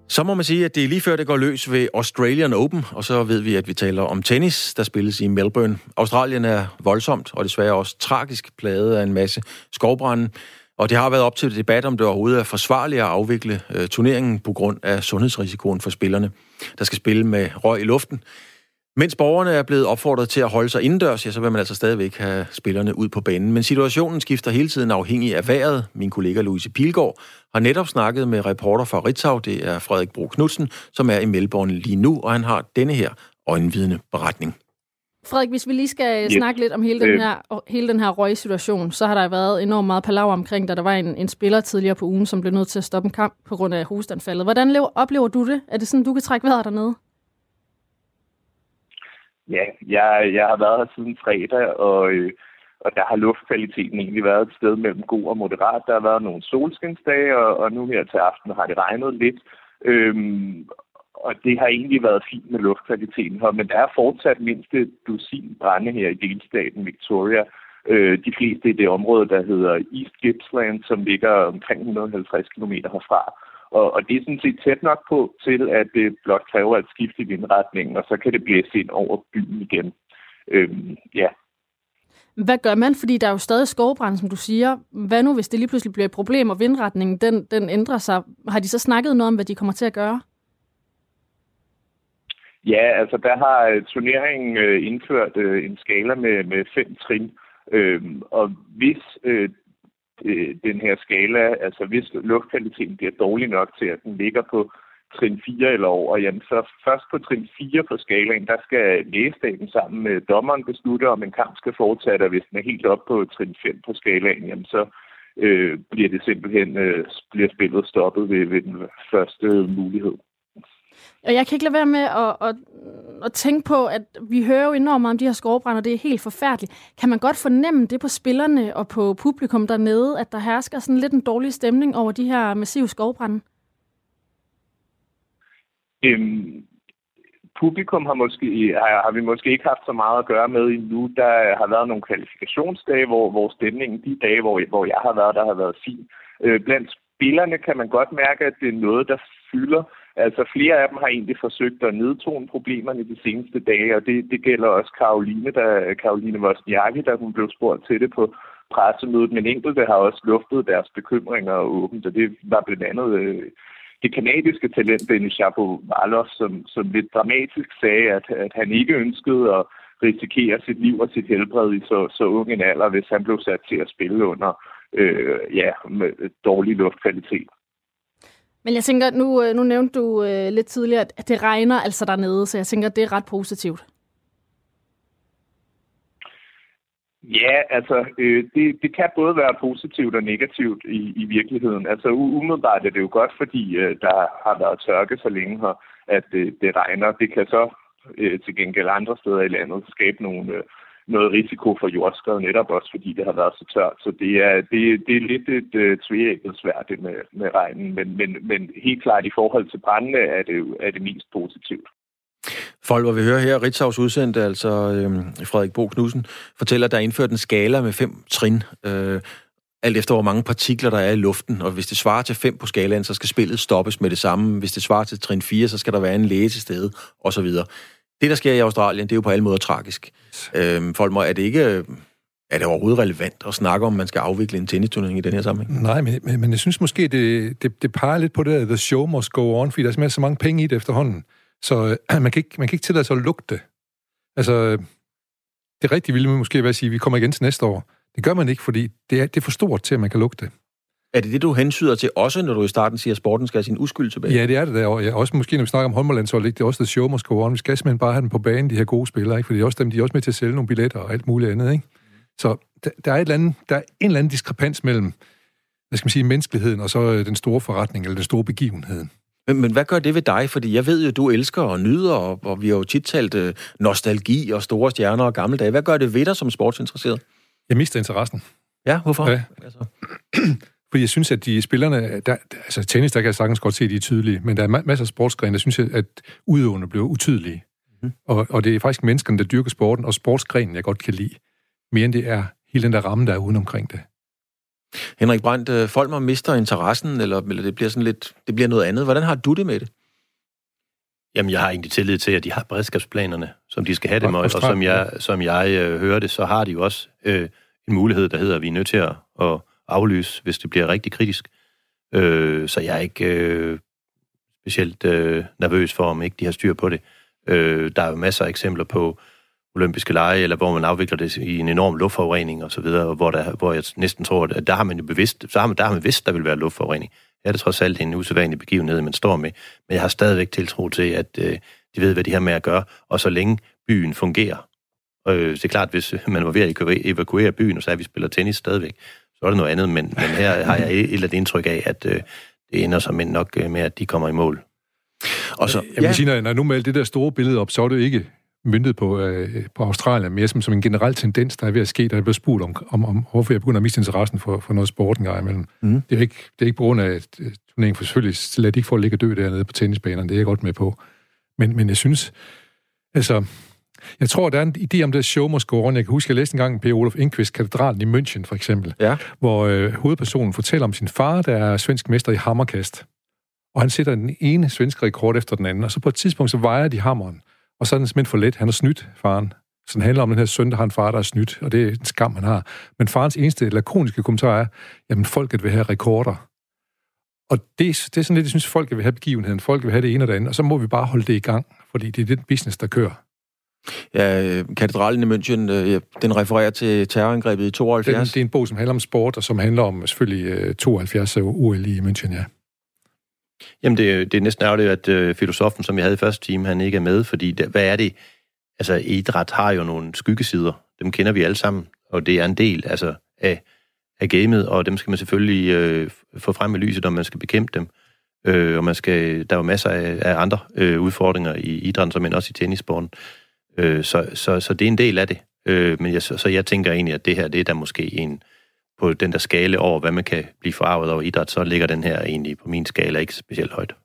Så må man sige, at det er lige før, det går løs ved Australian Open, og så ved vi, at vi taler om tennis, der spilles i Melbourne. Australien er voldsomt, og desværre også tragisk plaget af en masse skovbrænde. Og det har været op til debat, om det overhovedet er forsvarligt at afvikle øh, turneringen på grund af sundhedsrisikoen for spillerne, der skal spille med røg i luften. Mens borgerne er blevet opfordret til at holde sig indendørs, ja, så vil man altså stadigvæk have spillerne ud på banen. Men situationen skifter hele tiden afhængig af vejret. Min kollega Louise Pilgaard har netop snakket med reporter fra Ritzau, det er Frederik Bro Knudsen, som er i Melbourne lige nu, og han har denne her øjenvidende beretning. Frederik, hvis vi lige skal yes. snakke lidt om hele den Øh. her, hele den her røgsituation, så har der været enormt meget palaver omkring, da der var en, en spiller tidligere på ugen, som blev nødt til at stoppe en kamp på grund af hosteanfaldet. Hvordan lever, oplever du det? Er det sådan, du kan trække vejret dernede? Ja, jeg, jeg har været her siden fredag, og, øh, og der har luftkvaliteten egentlig været et sted mellem god og moderat. Der har været nogle solskinsdage, og, og nu her til aften har det regnet lidt. Øhm, og det har egentlig været fint med luftkvaliteten her, men der er fortsat mindst et dusin brænde her i delstaten Victoria. Øh, de fleste i det område, der hedder East Gippsland, som ligger omkring 150 km herfra. Og, og det er sådan set tæt nok på til, at det blot kræver et skift i vindretningen, og så kan det blæse ind over byen igen. Øhm, ja, Hvad gør man? Fordi der er jo stadig skovbrand, som du siger. Hvad nu, hvis det lige pludselig bliver et problem, og vindretningen den, den ændrer sig? Har de så snakket noget om, hvad de kommer til at gøre? Ja, altså der har øh, turneringen øh, indført øh, en skala med, med fem trin, øhm, og hvis øh, øh, den her skala, altså hvis luftkvaliteten bliver dårlig nok til, at den ligger på trin 4 eller over, jamen så først på trin 4 på skalaen, der skal lægestaten sammen med dommeren beslutte, om en kamp skal fortsætte, og hvis den er helt op på trin 5 på skalaen, jamen så øh, bliver det simpelthen øh, bliver spillet stoppet ved, ved den første mulighed. Og jeg kan ikke lade være med at, at, at tænke på, at vi hører jo enormt meget om de her skovbrænder, det er helt forfærdeligt. Kan man godt fornemme det på spillerne og på publikum dernede, at der hersker sådan lidt en dårlig stemning over de her massive skovbrænde? Øhm, publikum har, måske, har, har vi måske ikke haft så meget at gøre med endnu. Der har været nogle kvalifikationsdage, hvor, hvor stemningen, de dage, hvor, hvor jeg har været, der har været fin. Øh, blandt spillerne kan man godt mærke, at det er noget, der fylder. Altså flere af dem har egentlig forsøgt at nedtone problemerne de seneste dage, og det, det gælder også Karoline, der, Karoline Wozniacki, der hun blev spurgt til det på pressemødet, men enkelte har også luftet deres bekymringer åbent, og det var blandt andet øh, det kanadiske talent, Chapo Shapovalov, som, som lidt dramatisk sagde, at, at han ikke ønskede at risikere sit liv og sit helbred i så, så ung en alder, hvis han blev sat til at spille under øh, ja, med dårlig luftkvalitet. Men jeg tænker, nu, øh, nu nævnte du øh, lidt tidligere, at det regner altså dernede, så jeg tænker, at det er ret positivt. Ja, altså, øh, det, det kan både være positivt og negativt i, i virkeligheden. Altså, umiddelbart er det jo godt, fordi øh, der har været tørke så længe her, at øh, det regner. Det kan så øh, til gengæld andre steder i landet skabe nogle, øh, noget risiko for jordskred, netop også fordi det har været så tørt. Så det er, det, det er lidt et øh, tvækket svært det med, med regnen, men, men, men helt klart i forhold til brændende er det, er det mest positivt. Folk, hvor vi hører her, Ritzau's udsendte, altså øh, Frederik Bo Knudsen, fortæller, at der er indført en skala med fem trin, øh, alt efter hvor mange partikler der er i luften, og hvis det svarer til 5 på skalaen, så skal spillet stoppes med det samme. Hvis det svarer til trin 4, så skal der være en læge til stede, osv. Det, der sker i Australien, det er jo på alle måder tragisk. Øhm, folk må, er det ikke... Er det overhovedet relevant at snakke om, man skal afvikle en tennisturnering i den her sammenhæng? Nej, men, men, men jeg synes måske, det, det, det peger lidt på det, at the show must go on, fordi der er simpelthen så mange penge i det efterhånden. Så øh, man, kan ikke, man kan ikke tillade sig at lugte. Altså, det rigtige ville måske være at sige, at vi kommer igen til næste år. Det gør man ikke, fordi det er, det er for stort til, at man kan lugte. Er det det, du hensyder til også, når du i starten siger, at sporten skal have sin uskyld tilbage? Ja, det er det der. Og ja, også måske, når vi snakker om håndboldlandshold, ikke? det er også the show must go on. Vi skal simpelthen bare have dem på banen, de her gode spillere, ikke? fordi det er også dem, de er også med til at sælge nogle billetter og alt muligt andet. Ikke? Så der, der, er et eller andet, der er en eller anden diskrepans mellem hvad skal man sige, menneskeligheden og så øh, den store forretning, eller den store begivenhed. Men, men hvad gør det ved dig? Fordi jeg ved jo, du elsker og nyder, og, og vi har jo tit talt øh, nostalgi og store stjerner og gamle dage. Hvad gør det ved dig som sportsinteresseret? Jeg mister interessen. Ja, hvorfor? Ja. Altså. Fordi jeg synes, at de spillerne... Der, altså tennis, der kan jeg sagtens godt se, at de er tydelige, men der er masser af sportsgrene, der synes jeg, at udøvende bliver utydelige. Mm. Og, og det er faktisk menneskerne, der dyrker sporten, og sportsgrenen, jeg godt kan lide, mere end det er hele den der ramme, der er uden omkring det. Henrik Brandt, øh, folk må mister interessen, eller, eller det bliver sådan lidt, det bliver noget andet. Hvordan har du det med det? Jamen, jeg har egentlig tillid til, at de har beredskabsplanerne, som de skal have dem, og, og som jeg, som jeg øh, hører det, så har de jo også øh, en mulighed, der hedder, at vi er nødt til at, at aflyse, hvis det bliver rigtig kritisk. Øh, så jeg er ikke øh, specielt øh, nervøs for, om ikke de har styr på det. Øh, der er jo masser af eksempler på olympiske lege, eller hvor man afvikler det i en enorm luftforurening og så videre, hvor, der, hvor jeg næsten tror, at der har man jo bevidst, så har man, der har man vidst, der vil være luftforurening. Ja, det er trods alt en usædvanlig begivenhed, man står med. Men jeg har stadigvæk tiltro til, at øh, de ved, hvad de har med at gøre. Og så længe byen fungerer, øh, det er klart, hvis man var ved at evakuere byen, og så er vi spiller tennis stadigvæk, så er det noget andet. Men, men her har jeg et eller andet indtryk af, at øh, det ender som nok øh, med, at de kommer i mål. Og så, jeg ja. sige, når, når nu med det der store billede op, så er det ikke myndet på, øh, på Australien, mere som, som en generel tendens, der er ved at ske, der er blevet spurgt om, om, om hvorfor jeg begynder at miste interessen for, for noget sport en gang imellem. Mm. Det, er ikke, det er ikke på grund af, at øh, turneringen for selvfølgelig lader de ikke få at ligge og dø dernede på tennisbanerne, det er jeg godt med på. Men, men jeg synes, altså, jeg tror, der er en idé om det show must go on. Jeg kan huske, jeg læste engang P. Olof Inquist, katedralen i München for eksempel, ja. hvor øh, hovedpersonen fortæller om sin far, der er svensk mester i hammerkast. Og han sætter den ene svenske rekord efter den anden, og så på et tidspunkt, så vejer de hammeren. Og så er den simpelthen for let. Han har snydt, faren. Så den handler om den her søn, der har en far, der er snydt, og det er en skam, han har. Men farens eneste lakoniske kommentar er, jamen folket vil have rekorder. Og det, det er sådan lidt, jeg synes, folk vil have begivenheden. Folk vil have det ene og det andet, og så må vi bare holde det i gang, fordi det er den business, der kører. Ja, katedralen i München, øh, den refererer til terrorangrebet i 72. Det, det er en bog, som handler om sport, og som handler om selvfølgelig 72 OL i München, ja. Jamen, det, det er næsten ærgerligt, at øh, filosofen, som jeg havde i første time, han ikke er med, fordi det, hvad er det? Altså, idræt har jo nogle skyggesider. Dem kender vi alle sammen, og det er en del altså, af, af gamet, og dem skal man selvfølgelig øh, få frem i lyset, når man skal bekæmpe dem. Øh, og man skal, der er jo masser af, af andre øh, udfordringer i idrætten, men også i tennissporten. Øh, så, så, så det er en del af det. Øh, men jeg, så, så jeg tænker egentlig, at det her, det er der måske en, på den der skala over, hvad man kan blive forarvet over idræt, så ligger den her egentlig på min skala ikke specielt højt.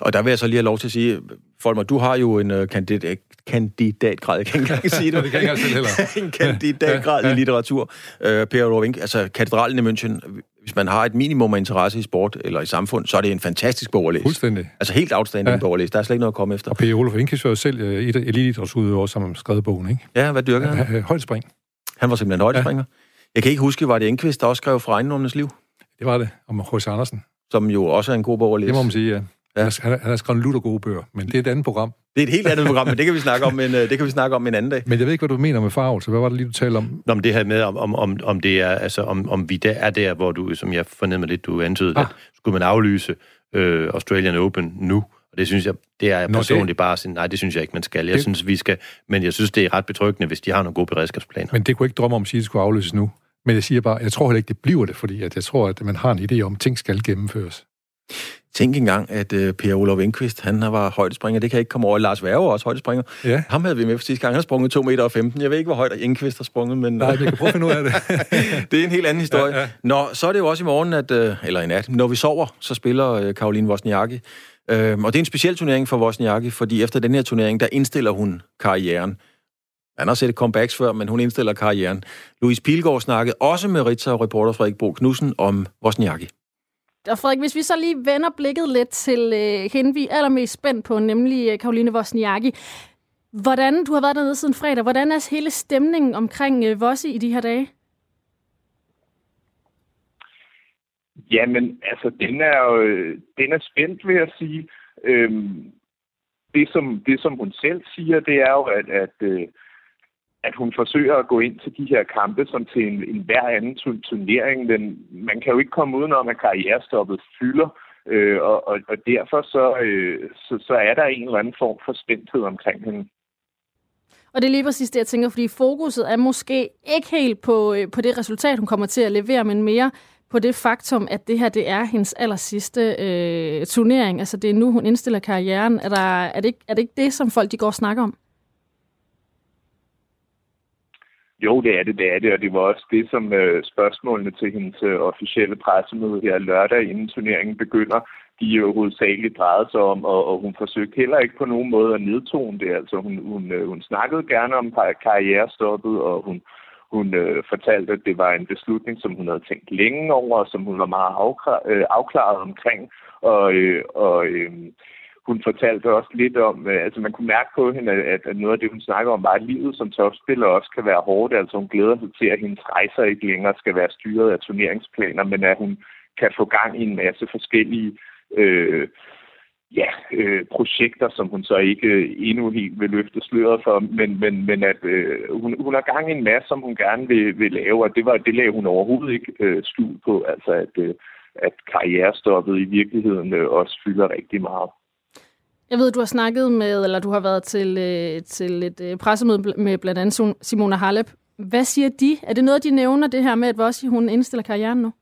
Og der vil jeg så lige have lov til at sige, Folmer, du har jo en uh, kandidat, kandidatgrad, jeg kan ikke engang sige det. det kan jeg ikke heller. en kandidatgrad ja, ja. i litteratur. Uh, per Rovink, altså katedralen i München, hvis man har et minimum af interesse i sport eller i samfund, så er det en fantastisk bog at læse. Fuldstændig. Altså helt outstanding ja. bog at læse. Der er slet ikke noget at komme efter. Og Per Olof Inke var jo selv uh, et elitidrætsudøver, som har skrevet bogen, ikke? Ja, hvad dyrker han? Ja, højdespring. Han var simpelthen højdespringer? Ja. Jeg kan ikke huske, var det Enqvist, der også skrev fra ejendommenes liv? Det var det, om H.C. Andersen. Som jo også er en god bog at læse. Det må man sige, ja. Ja. Han, han har skrevet lutter gode bøger, men det er et andet program. Det er et helt andet program, men det kan vi snakke om en, det kan vi snakke om en anden dag. Men jeg ved ikke, hvad du mener med farve, så hvad var det lige, du talte om? Nå, men det her med, om, om, om det er, altså, om, om vi der er der, hvor du, som jeg fornemmer lidt, du antydede, ah. at skulle man aflyse øh, Australian Open nu, og det synes jeg, det er jeg Nå, personligt det... bare sådan, nej, det synes jeg ikke, man skal. Jeg det... synes, vi skal, men jeg synes, det er ret betryggende, hvis de har nogle gode beredskabsplaner. Men det kunne ikke drømme om at sige, at det skulle aflyses nu. Men jeg siger bare, jeg tror heller ikke, det bliver det, fordi at jeg tror, at man har en idé om, at ting skal gennemføres. Tænk engang, at uh, Per Olof Enqvist, han var højdespringer. Det kan ikke komme over. Lars Værge også højdespringer. Ja. Ham havde vi med for sidste gang. Han har sprunget 2 meter og 15. Jeg ved ikke, hvor højt Enqvist har sprunget, men... Nej, vi kan prøve at finde ud af det. det er en helt anden historie. Ja, ja. Nå, så er det jo også i morgen, at, uh, eller i nat, når vi sover, så spiller uh, Karoline Wozniacki. Uh, og det er en speciel turnering for Wozniacki, fordi efter den her turnering, der indstiller hun karrieren. Han har set comebacks før, men hun indstiller karrieren. Louise Pilgaard snakkede også med Ritza og reporter Frederik Bo Knudsen om Wozniacki. Og Frederik, hvis vi så lige vender blikket lidt til øh, hende, vi er allermest spændt på, nemlig øh, Karoline Wozniacki. Hvordan, du har været dernede siden fredag, hvordan er hele stemningen omkring øh, Vossi i de her dage? Jamen, altså, den er jo den er spændt, vil jeg sige. Øhm, det, som, det, som hun selv siger, det er jo, at, at øh, at hun forsøger at gå ind til de her kampe som til en, en hver anden turnering, men man kan jo ikke komme udenom, at karrierestoppet fylder, øh, og, og, og derfor så, øh, så, så er der en eller anden form for spændthed omkring hende. Og det er lige præcis det, jeg tænker, fordi fokuset er måske ikke helt på, øh, på det resultat, hun kommer til at levere, men mere på det faktum, at det her det er hendes aller sidste øh, turnering? Altså det er nu, hun indstiller karrieren. Er, der, er, det ikke, er det ikke det, som folk de går og snakker om? Jo, det er det, det er det, og det var også det, som øh, spørgsmålene til hendes øh, officielle pressemøde her lørdag, inden turneringen begynder, de jo hovedsageligt drejede sig om, og, og hun forsøgte heller ikke på nogen måde at nedtone det. Altså hun, hun, øh, hun snakkede gerne om karrierestoppet, og hun, hun øh, fortalte, at det var en beslutning, som hun havde tænkt længe over, og som hun var meget øh, afklaret omkring. Og, øh, og øh, hun fortalte også lidt om, øh, altså man kunne mærke på hende, at, at noget af det, hun snakker om, var, at livet som topspiller også kan være hårdt. Altså hun glæder sig til, at hendes rejser ikke længere skal være styret af turneringsplaner, men at hun kan få gang i en masse forskellige øh, ja, øh, projekter, som hun så ikke øh, endnu helt vil løfte sløret for, men, men, men at øh, hun, hun har gang i en masse, som hun gerne vil, vil lave, og det, var, det lagde hun overhovedet ikke øh, skjul på, altså at, øh, at karrierestoppet i virkeligheden øh, også fylder rigtig meget. Jeg ved, du har snakket med, eller du har været til, øh, til et øh, pressemøde med blandt andet Simona Halep. Hvad siger de? Er det noget, de nævner, det her med, at Vossi, hun indstiller karrieren nu?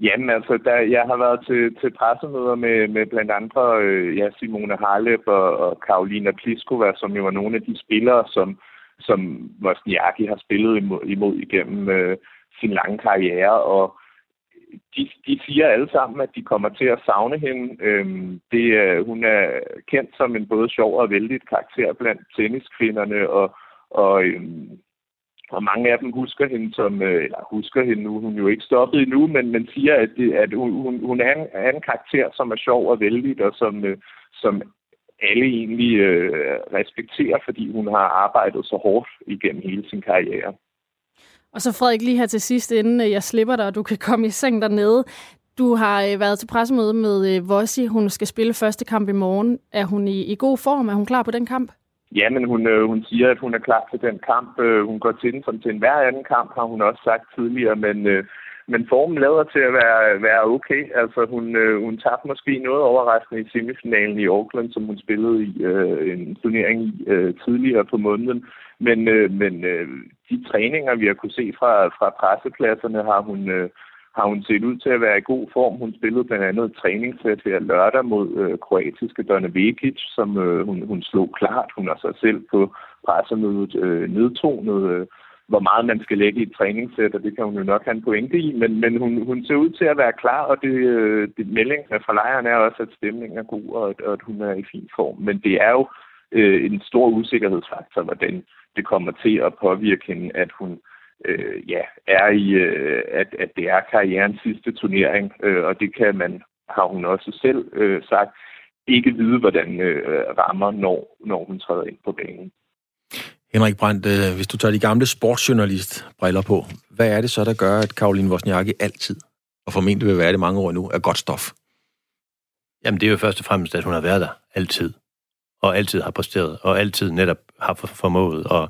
Jamen altså, der, jeg har været til, til pressemøder med, med blandt andre øh, ja, Simone Harlep og, og Karolina Pliskova, som jo var nogle af de spillere, som, som Wozniacki har spillet imod, imod igennem øh, sin lange karriere. Og de, de siger alle sammen, at de kommer til at savne hende. Øhm, det, øh, hun er kendt som en både sjov og vældig karakter blandt tenniskvinderne, og, og øhm, og mange af dem husker hende som, øh, eller husker hende nu, hun er jo ikke stoppet endnu, men, man siger, at, det, at hun, hun er, en, er en karakter, som er sjov og vældig, og som, øh, som alle egentlig øh, respekterer, fordi hun har arbejdet så hårdt igennem hele sin karriere. Og så Frederik, lige her til sidst, inden øh, jeg slipper dig, og du kan komme i seng dernede. Du har øh, været til pressemøde med øh, Vossi. Hun skal spille første kamp i morgen. Er hun i, i god form? Er hun klar på den kamp? Ja, men hun, øh, hun siger, at hun er klar til den kamp. Øh, hun går til den som til enhver anden kamp, har hun også sagt tidligere, men, øh, men formen lader til at være, være okay. Altså, hun, øh, hun tabte måske noget overraskende i semifinalen i Auckland, som hun spillede i øh, en turnering øh, tidligere på måneden. Men, øh, men øh, de træninger, vi har kunne se fra, fra pressepladserne, har hun... Øh, har hun set ud til at være i god form. Hun spillede blandt andet et træningssæt her lørdag mod øh, kroatiske Donna Vekic, som øh, hun, hun slog klart. Hun har sig selv på pressemødet øh, nedtonet, øh, hvor meget man skal lægge i et træningssæt, og det kan hun jo nok have en pointe i, men, men hun, hun ser ud til at være klar, og det, øh, det meldingen fra lejren er også, at stemningen er god, og, og at hun er i fin form. Men det er jo øh, en stor usikkerhedsfaktor, hvordan det kommer til at påvirke hende, at hun øh, ja, er i, øh, at, at det er karrierens sidste turnering, øh, og det kan man, har hun også selv øh, sagt, ikke vide, hvordan øh, rammer, når, når hun træder ind på banen. Henrik Brandt, øh, hvis du tager de gamle sportsjournalist-briller på, hvad er det så, der gør, at Karoline Wozniacki altid, og formentlig vil være det mange år nu, er godt stof? Jamen, det er jo først og fremmest, at hun har været der altid, og altid har præsteret, og altid netop har formået at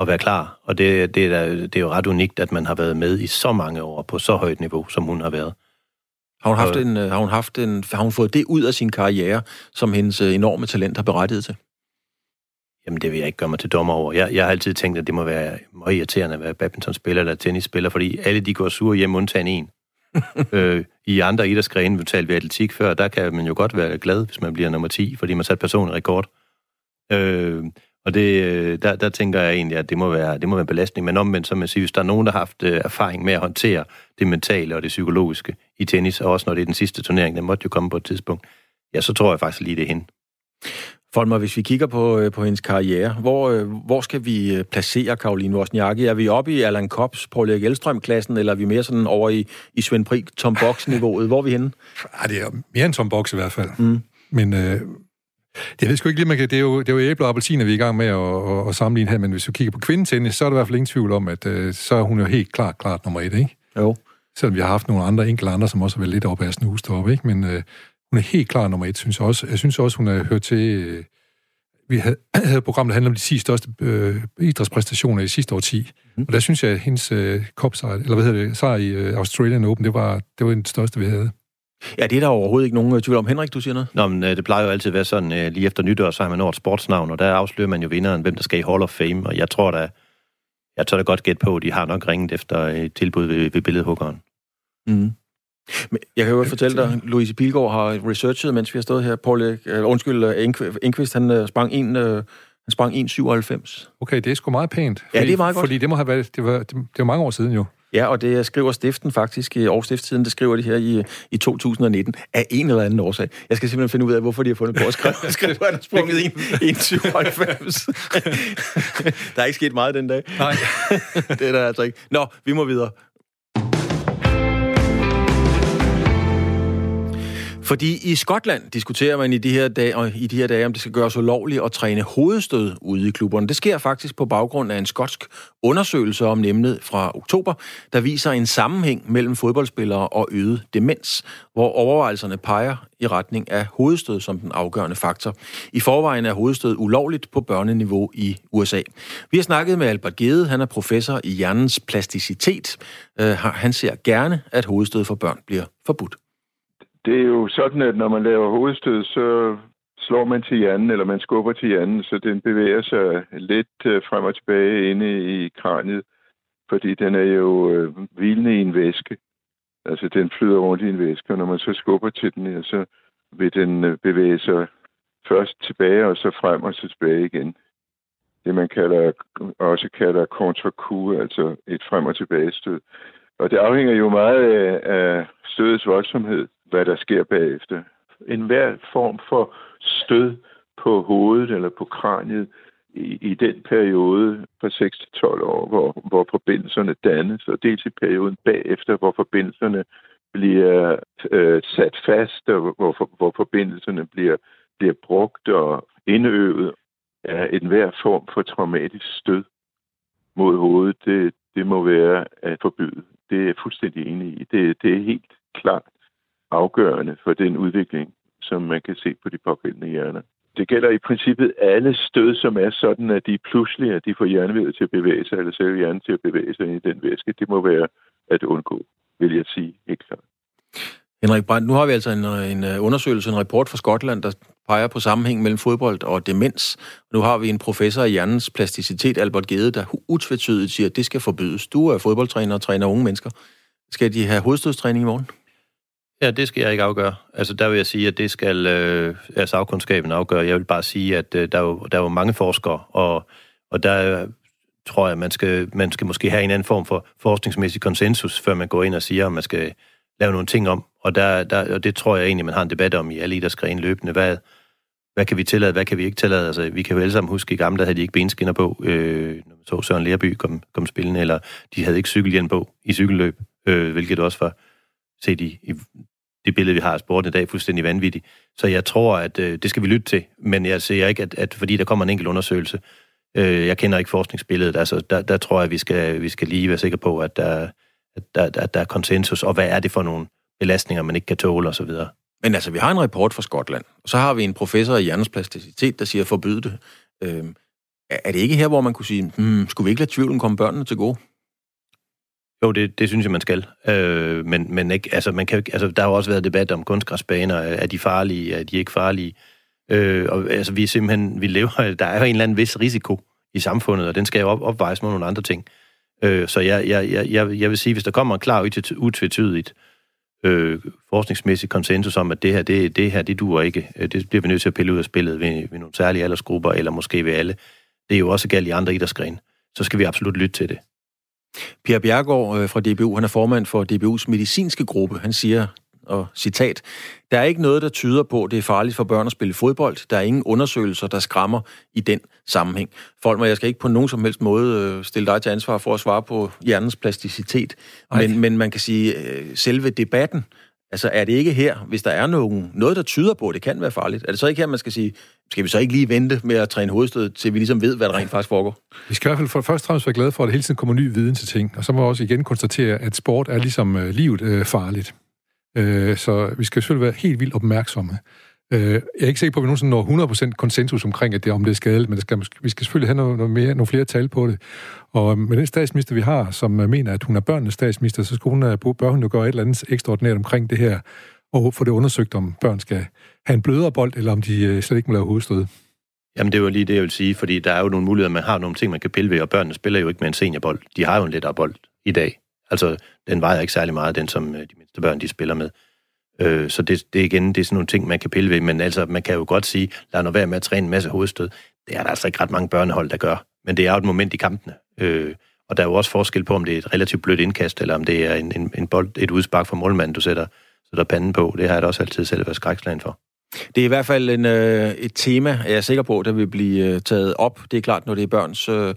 at være klar. Og det, det, er, det er jo ret unikt, at man har været med i så mange år på så højt niveau, som hun har været. Har hun, haft en, øh, har hun, haft en, har hun fået det ud af sin karriere, som hendes øh, enorme talent har berettiget til? Jamen, det vil jeg ikke gøre mig til dommer over. Jeg, jeg har altid tænkt, at det må være meget irriterende at være badmintonspiller eller tennisspiller, fordi alle de går sure hjem, undtagen en. øh, I andre idrætsgrene, vi talte ved atletik før, der kan man jo godt være glad, hvis man bliver nummer 10, fordi man sat personlig rekord. Øh, og det, øh, der, der tænker jeg egentlig, at det må være, det må være en belastning. Men omvendt, som man siger, hvis der er nogen, der har haft øh, erfaring med at håndtere det mentale og det psykologiske i tennis, og også når det er den sidste turnering, den måtte jo komme på et tidspunkt, ja, så tror jeg faktisk lige, det er hende. Folmer, hvis vi kigger på, øh, på hendes karriere, hvor, hvor skal vi placere Karoline Wozniacki? Er vi oppe i Allan Kops, Paul Erik Elstrøm-klassen, eller er vi mere sådan over i, i Svend Prik, Tom Box-niveauet? Hvor er vi henne? Ja, det er mere end Tom Box i hvert fald. Mm. Men øh, jeg ved sgu ikke lige, man kan, det er jo, det er jo æble og appelsiner, vi er i gang med at, at, at sammenligne her, men hvis du kigger på kvindetennis, så er der i hvert fald ingen tvivl om, at uh, så er hun jo helt klart, klart nummer et, ikke? Jo. Selvom vi har haft nogle andre, enkelte andre, som også har været lidt op af snus deroppe, ikke? Men uh, hun er helt klart nummer et, synes jeg også. Jeg synes også, hun har hørt til... Uh, vi havde, havde et program, der handlede om de 10 største uh, idrætspræstationer i de sidste 10. Mm. Og der synes jeg, at hendes uh, kopsejr, eller hvad hedder det, sejr i uh, Australian Open, det var, det var den største, vi havde. Ja, det er der overhovedet ikke nogen øh, tvivl om. Henrik, du siger noget? Nå, men øh, det plejer jo altid at være sådan, øh, lige efter nytår, så har man nået et sportsnavn, og der afslører man jo vinderen, hvem der skal i Hall of Fame, og jeg tror da, jeg tør da godt gætte på, at de har nok ringet efter et tilbud ved, ved billedhuggeren. Mm. Men jeg kan jo fortælle dig, Louise Pilgaard har researchet, mens vi har stået her. Paul, uh, undskyld, Enqvist, han uh, sprang en, uh, han sprang 1,97. Okay, det er sgu meget pænt. Fordi, ja, det er meget godt. Fordi det må have været, det var, det, det var mange år siden jo. Ja, og det skriver stiften faktisk i årstiftstiden, det skriver de her i, i 2019, af en eller anden årsag. Jeg skal simpelthen finde ud af, hvorfor de har fundet på at skrive, skrive at han sprunget 1,97. der er ikke sket meget den dag. Nej. det er der altså ikke. Nå, vi må videre. Fordi i Skotland diskuterer man i de her dage, og i de her dage om det skal gøres ulovligt at træne hovedstød ude i klubberne. Det sker faktisk på baggrund af en skotsk undersøgelse om emnet fra oktober, der viser en sammenhæng mellem fodboldspillere og øget demens, hvor overvejelserne peger i retning af hovedstød som den afgørende faktor. I forvejen er hovedstød ulovligt på børneniveau i USA. Vi har snakket med Albert Gede, han er professor i hjernens plasticitet. Øh, han ser gerne, at hovedstød for børn bliver forbudt. Det er jo sådan, at når man laver hovedstød, så slår man til hjernen, eller man skubber til hjernen, så den bevæger sig lidt øh, frem og tilbage inde i kraniet, fordi den er jo øh, hvilende i en væske. Altså, den flyder rundt i en væske, og når man så skubber til den, her, så vil den øh, bevæge sig først tilbage, og så frem og så tilbage igen. Det man kalder, også kalder kontraku, altså et frem og tilbage stød. Og det afhænger jo meget af, af stødets voldsomhed hvad der sker bagefter. En hver form for stød på hovedet eller på kraniet i, i den periode fra 6 til 12 år, hvor, hvor forbindelserne dannes, og dels i perioden bagefter, hvor forbindelserne bliver øh, sat fast, og hvor, hvor, hvor forbindelserne bliver, bliver brugt og indøvet, er en hver form for traumatisk stød mod hovedet, det, det må være at forbyde. Det er jeg fuldstændig enig i. Det, det er helt klart afgørende for den udvikling, som man kan se på de pågældende hjerner. Det gælder i princippet alle stød, som er sådan, at de pludselig at de får hjernevævet til at bevæge sig, eller selv hjernen til at bevæge sig i den væske. Det må være at undgå, vil jeg sige helt klart. Henrik Brandt, nu har vi altså en, en øh, undersøgelse, en rapport fra Skotland, der peger på sammenhæng mellem fodbold og demens. Nu har vi en professor i hjernens plasticitet, Albert Gede, der utvetydigt siger, at det skal forbydes. Du er fodboldtræner og træner unge mennesker. Skal de have hovedstødstræning i morgen? Ja, det skal jeg ikke afgøre. Altså, der vil jeg sige, at det skal øh, altså, sagkundskaben afgøre. Jeg vil bare sige, at øh, der, er jo, der er jo mange forskere, og, og der tror jeg, man skal, man skal måske have en anden form for forskningsmæssig konsensus, før man går ind og siger, at man skal lave nogle ting om. Og, der, der, og det tror jeg egentlig, man har en debat om i alle idrætsgrene løbende. Hvad, hvad kan vi tillade, hvad kan vi ikke tillade? Altså, vi kan jo alle sammen huske, i gamle der havde de ikke benskinner på, øh, når man så Søren Lerby kom, kom spillende, eller de havde ikke cykelhjelm på i cykelløb, øh, hvilket også var set i, i det billede, vi har af sporten i dag, fuldstændig vanvittigt. Så jeg tror, at øh, det skal vi lytte til, men jeg ser ikke, at, at fordi der kommer en enkelt undersøgelse, øh, jeg kender ikke forskningsbilledet, altså der, der tror jeg, at vi skal, vi skal lige være sikre på, at der, at, der, at der er konsensus, og hvad er det for nogle belastninger, man ikke kan tåle osv. Men altså, vi har en rapport fra Skotland, og så har vi en professor i hjernesplasticitet, der siger, forbyde det. Øh, er det ikke her, hvor man kunne sige, hmm, skulle vi ikke lade tvivlen komme børnene til gode? Jo, det, det synes jeg, man skal. Øh, men, men ikke, altså, man kan, altså, der har jo også været debat om kunstgræsbaner. Er de farlige? Er de ikke farlige? Øh, og, altså, vi simpelthen, vi lever, der er jo en eller anden vis risiko i samfundet, og den skal jo op, opvejes med nogle andre ting. Øh, så jeg, jeg, jeg, jeg, vil sige, hvis der kommer en klar utvetydigt øh, forskningsmæssig konsensus om, at det her, det, det her, det duer ikke. Øh, det bliver vi nødt til at pille ud af spillet ved, ved nogle særlige aldersgrupper, eller måske ved alle. Det er jo også galt i andre idrætsgrene. Så skal vi absolut lytte til det. Pierre Bjergård øh, fra DBU, han er formand for DBU's medicinske gruppe. Han siger, og citat, der er ikke noget, der tyder på, at det er farligt for børn at spille fodbold. Der er ingen undersøgelser, der skræmmer i den sammenhæng. Folk, jeg skal ikke på nogen som helst måde øh, stille dig til ansvar for at svare på hjernens plasticitet, men, men man kan sige, øh, selve debatten Altså er det ikke her, hvis der er nogen, noget, der tyder på, at det kan være farligt, er det så ikke her, man skal sige, skal vi så ikke lige vente med at træne hovedstød, til vi ligesom ved, hvad der rent faktisk foregår? Vi skal i hvert fald for først og fremmest være glade for, at der hele tiden kommer ny viden til ting, og så må vi også igen konstatere, at sport er ligesom øh, livet øh, farligt. Øh, så vi skal selvfølgelig være helt vildt opmærksomme. Øh, jeg er ikke sikker på, at vi nogensinde når 100% konsensus omkring, at det, om det er skadeligt, men det skal, vi skal selvfølgelig have noget, noget mere, nogle flere tal på det. Og med den statsminister, vi har, som øh, mener, at hun er børnenes statsminister, så skulle hun, øh, bør hun jo gøre et eller andet ekstraordinært omkring det her, og få det undersøgt, om børn skal have en blødere bold, eller om de øh, slet ikke må lave hovedstød. Jamen, det er jo lige det, jeg vil sige, fordi der er jo nogle muligheder, man har nogle ting, man kan pille ved, og børnene spiller jo ikke med en seniorbold. De har jo en lettere bold i dag. Altså, den vejer ikke særlig meget, den som de mindste børn, de spiller med. Øh, så det, det igen, det er sådan nogle ting, man kan pille ved, men altså, man kan jo godt sige, lad nu være med at træne en masse hovedstød. Det er der altså ikke ret mange børnehold, der gør. Men det er jo et moment i kampene. Øh, og der er jo også forskel på, om det er et relativt blødt indkast, eller om det er en, en, en bold, et udspark fra målmanden, du sætter, sætter panden på. Det har jeg da også altid selv været skrækslagen for. Det er i hvert fald en, øh, et tema, jeg er sikker på, der vil blive øh, taget op. Det er klart, når det er børns øh,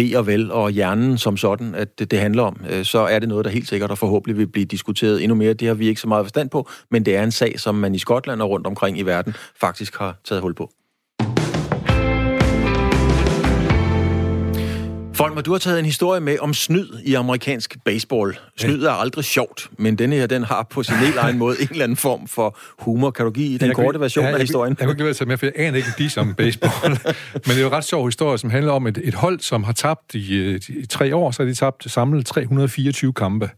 ved og vel og hjernen som sådan, at det, det handler om, øh, så er det noget, der helt sikkert og forhåbentlig vil blive diskuteret endnu mere. Det har vi ikke så meget forstand på, men det er en sag, som man i Skotland og rundt omkring i verden faktisk har taget hul på. Folmer, du har taget en historie med om snyd i amerikansk baseball. Snyd er aldrig sjovt, men denne her, den har på sin helt egen måde en eller anden form for humor. Kan du give den korte version ja, af historien? Jeg, jeg, jeg kunne ikke lade med, for jeg aner ikke dis om baseball. men det er jo en ret sjov historie, som handler om et, et hold, som har tabt i, i tre år, så har de tabt samlet 324 kampe.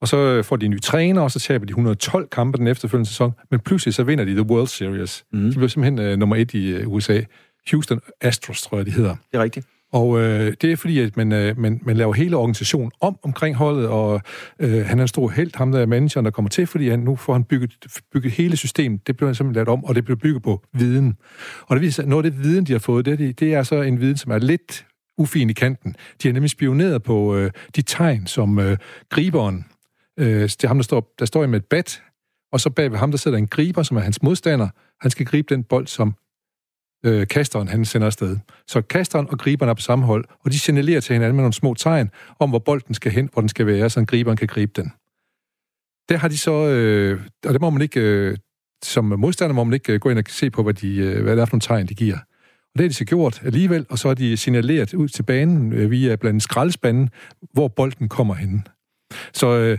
Og så får de en ny træner, og så taber de 112 kampe den efterfølgende sæson, men pludselig så vinder de The World Series. Mm. De blev simpelthen uh, nummer et i uh, USA. Houston Astros, tror jeg, de hedder. Det er rigtigt. Og øh, det er fordi, at man, øh, man, man laver hele organisationen om omkring holdet, og øh, han er en stor held, ham der er manageren, der kommer til, fordi han, nu får han bygget, bygget hele systemet. Det bliver han simpelthen lavet om, og det bliver bygget på viden. Og det viser, noget af det viden, de har fået, det, det er så en viden, som er lidt ufin i kanten. De har nemlig spioneret på øh, de tegn, som øh, griberen, øh, det er ham, der står, der står med et bat, og så bag ved ham, der sidder en griber, som er hans modstander. Han skal gribe den bold, som øh, kasteren han sender afsted. Så kasteren og griberen er på samme hold, og de signalerer til hinanden med nogle små tegn om, hvor bolden skal hen, hvor den skal være, så griberen kan gribe den. Der har de så, øh, og det må man ikke, øh, som modstander må man ikke øh, gå ind og se på, hvad, de, øh, hvad det er for nogle tegn, de giver. Og det har de så gjort alligevel, og så har de signaleret ud til banen øh, via blandt skraldespanden, hvor bolden kommer hen. Så øh,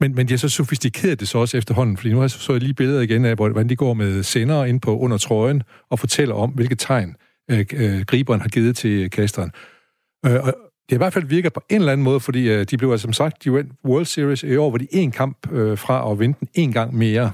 men, men de har så sofistikeret det så også efterhånden, fordi nu har jeg så jeg lige billeder igen af, hvordan de går med sender ind på under trøjen og fortæller om, hvilke tegn øh, øh, griberen har givet til kasteren. Øh, og det i hvert fald virker på en eller anden måde, fordi øh, de blev altså, som sagt, de World Series i år, hvor de en kamp øh, fra at vinde den en gang mere.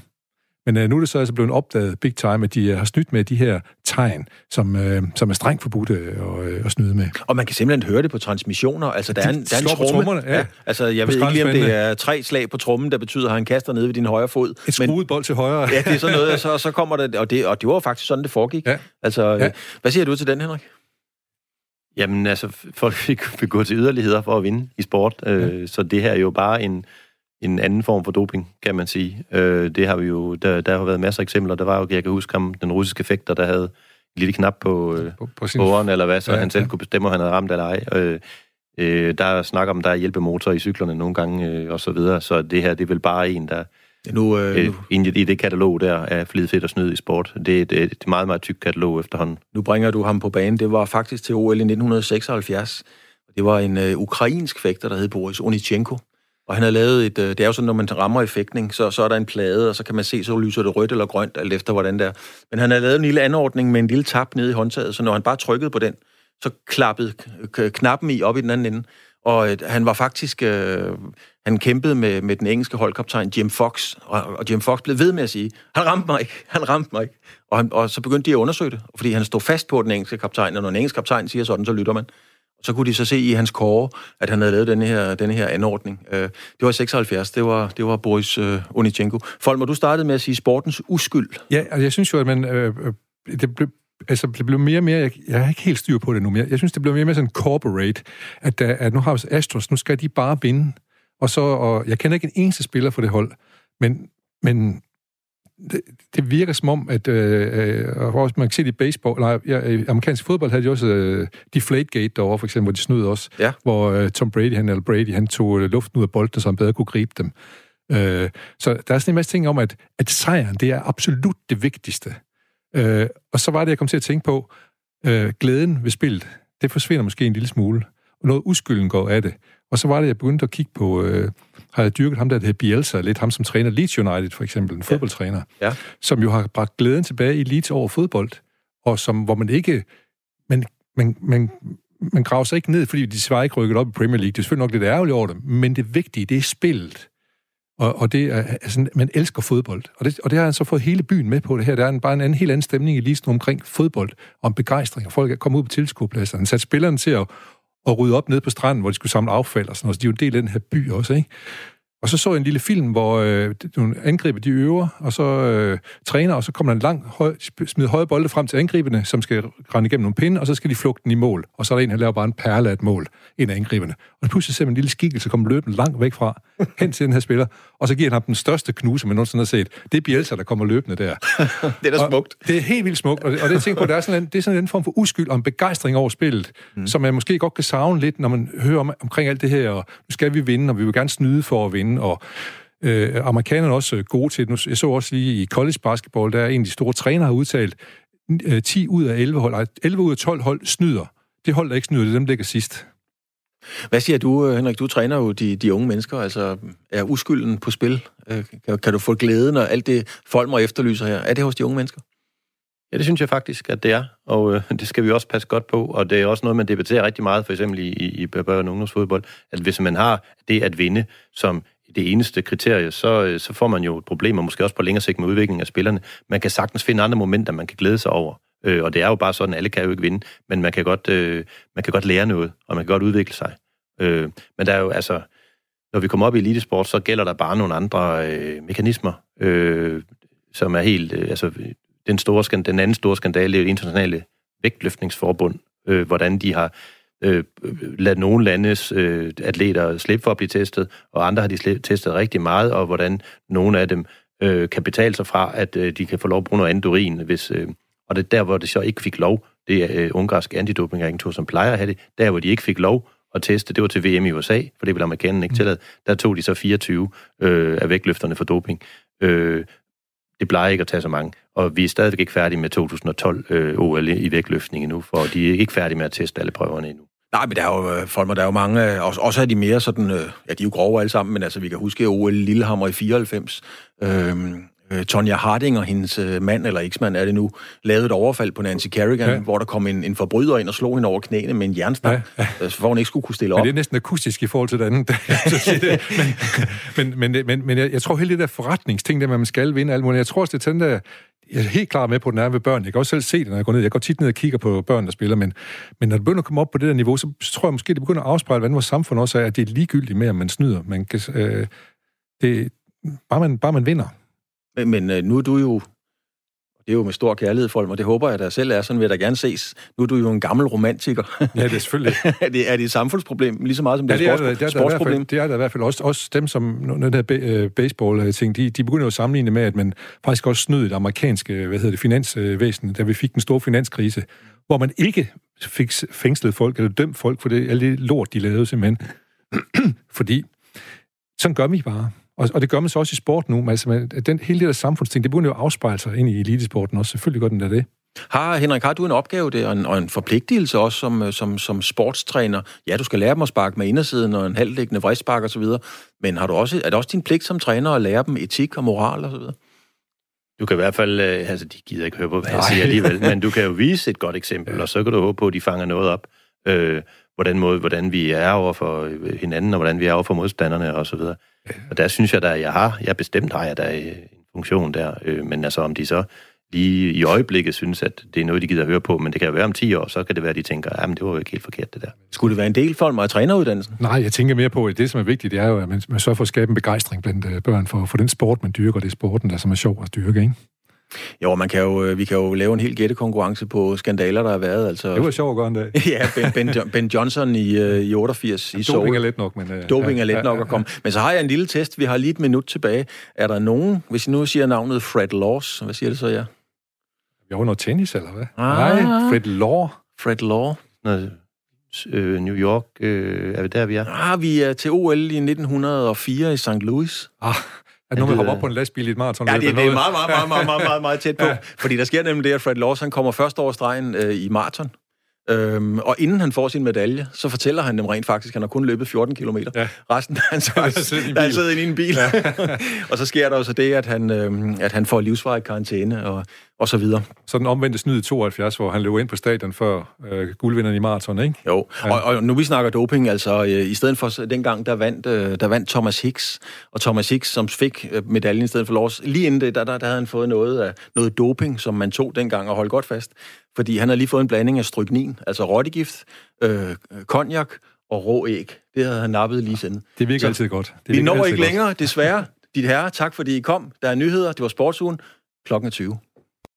Men øh, nu er det så altså blevet opdaget big time, at de øh, har snydt med de her tegn, som, øh, som er strengt forbudt øh, at, at snyde med. Og man kan simpelthen høre det på transmissioner. Altså, der er en, der er en tromme. Ja. ja. Altså, jeg ved ikke lige, om det er tre slag på trommen, der betyder, at han kaster ned ved din højre fod. Et skruet bold til højre. ja, det er sådan noget, og så, så kommer det, og det, og det var faktisk sådan, det foregik. Ja. Altså, ja. hvad siger du til den, Henrik? Jamen, altså, folk vil gå til yderligheder for at vinde i sport, ja. øh, så det her er jo bare en en anden form for doping, kan man sige. Øh, det har vi jo, der, der har været masser af eksempler. Der var jo, jeg kan huske ham, den russiske fægter, der havde en lille knap på, øh, på, på sin... åren, eller hvad, så ja, han selv ja. kunne bestemme, om han havde ramt eller ej. Øh, øh, der snakker om, der er hjælpemotor i cyklerne nogle gange, øh, og så videre. Så det her, det er vel bare en, der... Ja, nu, øh, øh, nu. I det katalog der af flid, fedt og snyd i sport. Det er et, et meget, meget tykt katalog efterhånden. Nu bringer du ham på banen. Det var faktisk til OL i 1976. Det var en øh, ukrainsk fægter, der hed Boris Onichenko. Og han havde lavet et, øh, det er jo sådan, når man rammer i fægtning, så, så er der en plade, og så kan man se, så lyser det rødt eller grønt, alt efter hvordan det er. Men han har lavet en lille anordning med en lille tap nede i håndtaget, så når han bare trykkede på den, så klappede knappen i op i den anden ende. Og øh, han var faktisk, øh, han kæmpede med, med den engelske holdkaptajn Jim Fox, og, og Jim Fox blev ved med at sige, han ramte mig ikke, han ramte mig ikke. Og, han, og så begyndte de at undersøge det, fordi han stod fast på den engelske kaptajn, og når en engelsk kaptajn siger sådan, så lytter man. Så kunne de så se i hans kåre, at han havde lavet denne her, denne her anordning. Øh, det var i 76, det var, det var Boris øh, Onichenko. Folk, må du startede med at sige sportens uskyld. Ja, altså jeg synes jo, at man, øh, øh, det blev, altså, det blev mere og mere, jeg, jeg har ikke helt styr på det nu, men jeg, synes, det blev mere og mere sådan corporate, at, der, at nu har vi Astros, nu skal de bare vinde. Og så, og jeg kender ikke en eneste spiller for det hold, men, men det, det virker som om, at øh, øh også, man kan se det i baseball, nej, ja, i amerikansk fodbold havde de også øh, Deflategate derovre, for eksempel, hvor de snød også, ja. hvor øh, Tom Brady, han, eller Brady, han tog øh, luften ud af bolden, så han bedre kunne gribe dem. Øh, så der er sådan en masse ting om, at, at sejren, det er absolut det vigtigste. Øh, og så var det, jeg kom til at tænke på, øh, glæden ved spillet, det forsvinder måske en lille smule. Og noget uskylden går af det. Og så var det, jeg begyndte at kigge på, øh, har jeg dyrket ham, der hedder Bielsa, lidt ham som træner Leeds United, for eksempel, en ja. fodboldtræner, ja. som jo har bragt glæden tilbage i Leeds over fodbold, og som, hvor man ikke, man, man, man, man graver sig ikke ned, fordi de svarer ikke rykket op i Premier League. Det er selvfølgelig nok lidt ærgerligt over det, men det vigtige, det er spillet. Og, og det er, altså, man elsker fodbold. Og det, og det har han så fået hele byen med på det her. Der er en, bare en anden, helt anden stemning i Listen omkring fodbold, om begejstring, og folk er kommet ud på tilskuerpladsen. Han satte spillerne til at, og rydde op ned på stranden, hvor de skulle samle affald og sådan noget. Så de er jo en del af den her by også, ikke? Og så så jeg en lille film, hvor øh, nogle angriber de øver, og så øh, træner, og så kommer der en lang, høj, smider høje bolde frem til angriberne, som skal rende igennem nogle pinde, og så skal de flugte den i mål. Og så er der en, der laver bare en perle af et mål, en af angriberne. Og pludselig ser man en lille skikkelse komme løbende langt væk fra, hen til den her spiller, og så giver han ham den største knuse, man nogensinde har set. Det er Bielsa, der kommer løbende der. det er da smukt. Og det er helt vildt smukt, og det, og det jeg tænker på, det er sådan en, det er sådan en form for uskyld og en begejstring over spillet, mm. som man måske godt kan savne lidt, når man hører om, omkring alt det her, og nu skal vi vinde, og vi vil gerne snyde for at vinde, og Øh, amerikanerne er også gode til det. Jeg så også lige i college basketball, der er en af de store trænere har udtalt, 10 øh, ud af 11 hold, 11 ud af 12 hold snyder. Det hold, der ikke snyder, det er dem, der ligger sidst. Hvad siger du, Henrik? Du træner jo de, de unge mennesker. Altså, er uskylden på spil? Øh, kan, kan du få glæden og alt det, folk må efterlyser her? Er det hos de unge mennesker? Ja, det synes jeg faktisk, at det er, og øh, det skal vi også passe godt på, og det er også noget, man debatterer rigtig meget, for eksempel i, i, i børn- og ungdomsfodbold, at hvis man har det at vinde som det eneste kriterie, så, øh, så får man jo et problem, og måske også på længere sigt med udviklingen af spillerne. Man kan sagtens finde andre momenter, man kan glæde sig over. Øh, og det er jo bare sådan, alle kan jo ikke vinde, men man kan godt, øh, man kan godt lære noget, og man kan godt udvikle sig. Øh, men der er jo altså, når vi kommer op i elitesport, så gælder der bare nogle andre øh, mekanismer, øh, som er helt, øh, altså den, store, den anden store skandale, det er det internationale vægtløftningsforbund, øh, hvordan de har øh, ladet nogle landes øh, atleter slippe for at blive testet, og andre har de slippe, testet rigtig meget, og hvordan nogle af dem øh, kan betale sig fra, at øh, de kan få lov at bruge noget andet urin, hvis, øh, og det er der, hvor det så ikke fik lov, det er øh, ungarsk antidopingagentur, som plejer at have det, der hvor de ikke fik lov at teste, det var til VM i USA, for det ville amerikanerne ikke mm. tillade, der tog de så 24 øh, af vægtløfterne for doping. Øh, det plejer ikke at tage så mange. Og vi er stadigvæk ikke færdige med 2012 øh, OL i vægtløftning endnu, for de er ikke færdige med at teste alle prøverne endnu. Nej, men der er jo, øh, folk, der er jo mange, øh, også, også er de mere sådan, øh, ja, de er jo grove alle sammen, men altså, vi kan huske OL Lillehammer i 94, øhm, øh, Tonja Harding og hendes øh, mand, eller eksmand er det nu, lavede et overfald på Nancy Kerrigan, ja. hvor der kom en, en forbryder ind og slog hende over knæene med en jernstang, ja, ja. for hun ikke skulle kunne stille op. Men det er næsten akustisk i forhold til det andet. men, men, men, men, men jeg, jeg tror hele det der forretningsting, der man skal vinde alt muligt, jeg tror også, det er den der, jeg er helt klar med på, at den er ved børn. Jeg kan også selv se det, når jeg går ned. Jeg går tit ned og kigger på børn, der spiller, men, men når det begynder at komme op på det der niveau, så, så tror jeg måske, det begynder at afspejle, hvordan vores samfund også er, at det er ligegyldigt med, at man snyder. Man kan, øh, det, bare, man, bare man vinder. Men, øh, nu er du jo det er jo med stor kærlighed for dem, og det håber jeg da selv er. Sådan vil jeg da gerne ses. Nu er du jo en gammel romantiker. Ja, det er selvfølgelig. er, det, er det et samfundsproblem, lige så meget som det, ja, det er, sports, det er, sportsproblem? Det er der i hvert fald også, også dem, som den der øh, baseball-ting, de, de begynder jo at sammenligne med, at man faktisk også snød det amerikanske hvad hedder det, finansvæsen, da vi fik den store finanskrise, hvor man ikke fik fængslet folk, eller dømt folk for det, alle det lort, de lavede simpelthen. Fordi sådan gør vi bare. Og, og det gør man så også i sport nu. Altså, den, hele det der samfundsting, det begynder jo at afspejle sig ind i elitesporten også. Selvfølgelig gør den da det. Har, Henrik, har du en opgave der, og en, og en forpligtelse også som, som, som sportstræner? Ja, du skal lære dem at sparke med indersiden og en halvdækkende vridspark og så videre, men har du også, er det også din pligt som træner at lære dem etik og moral og så videre? Du kan i hvert fald, øh, altså de gider ikke høre på, hvad jeg siger alligevel, men du kan jo vise et godt eksempel, ja. og så kan du håbe på, at de fanger noget op. Øh, hvordan, måde, hvordan vi er over for øh, hinanden, og hvordan vi er over for modstanderne og så videre. Og der synes jeg da, jeg har, jeg bestemt har jeg da en funktion der, øh, men altså om de så lige i øjeblikket synes, at det er noget, de gider at høre på, men det kan jo være om 10 år, så kan det være, at de tænker, at det var jo ikke helt forkert, det der. Skulle det være en del for mig af træneruddannelsen? Nej, jeg tænker mere på, at det, som er vigtigt, det er jo, at man, man sørger for at skabe en begejstring blandt øh, børn for, for den sport, man dyrker, det er sporten, der som er sjov at dyrke, ikke? Jo, man kan jo, øh, vi kan jo lave en helt gættekonkurrence på skandaler, der har været. Altså, det var sjovt at gøre en dag. ja, Ben, ben, ben Johnson i, uh, i 88 i Doping er let nok. Men, uh, Doping ja, er let ja, nok ja, at komme. Men så har jeg en lille test. Vi har lige et minut tilbage. Er der nogen, hvis I nu siger navnet Fred Laws, hvad siger det så, ja? Jo, noget tennis, eller hvad? Ah. Nej, Fred Law. Fred Law. Noget, øh, New York, øh, er vi der, vi er? Ah, vi er til OL i 1904 i St. Louis. Ah, at nogen vil hoppe op på en lastbil i et maraton. Ja, det, det er meget, meget, meget, meget, meget, meget, meget tæt på. Fordi der sker nemlig det, at Fred Lawson kommer først over stregen øh, i maraton. Øhm, og inden han får sin medalje, så fortæller han dem rent faktisk, at han har kun løbet 14 km. Ja. Resten der han så, der er siddet inde i en bil. Ja. og så sker der også det, at han, øhm, at han får livsvarig karantæne, og, og så videre. Så den omvendte snyd i 72, hvor han løb ind på stadion før øh, guldvinderen i maraton, ikke? Jo, ja. og, og nu vi snakker doping, altså øh, i stedet for dengang, der vandt, øh, der vandt Thomas Hicks, og Thomas Hicks, som fik øh, medaljen i stedet for Lors, lige inden det, der, der, der havde han fået noget, af, noget doping, som man tog dengang og holdt godt fast, fordi han havde lige fået en blanding af stryknin, altså rottegift, øh, konjak og rå æg. Det havde han nappet lige siden. Det virker Så, altid godt. Det vi når ikke længere, godt. desværre. Dit herre, tak fordi I kom. Der er nyheder. Det var Sportsugen klokken 20.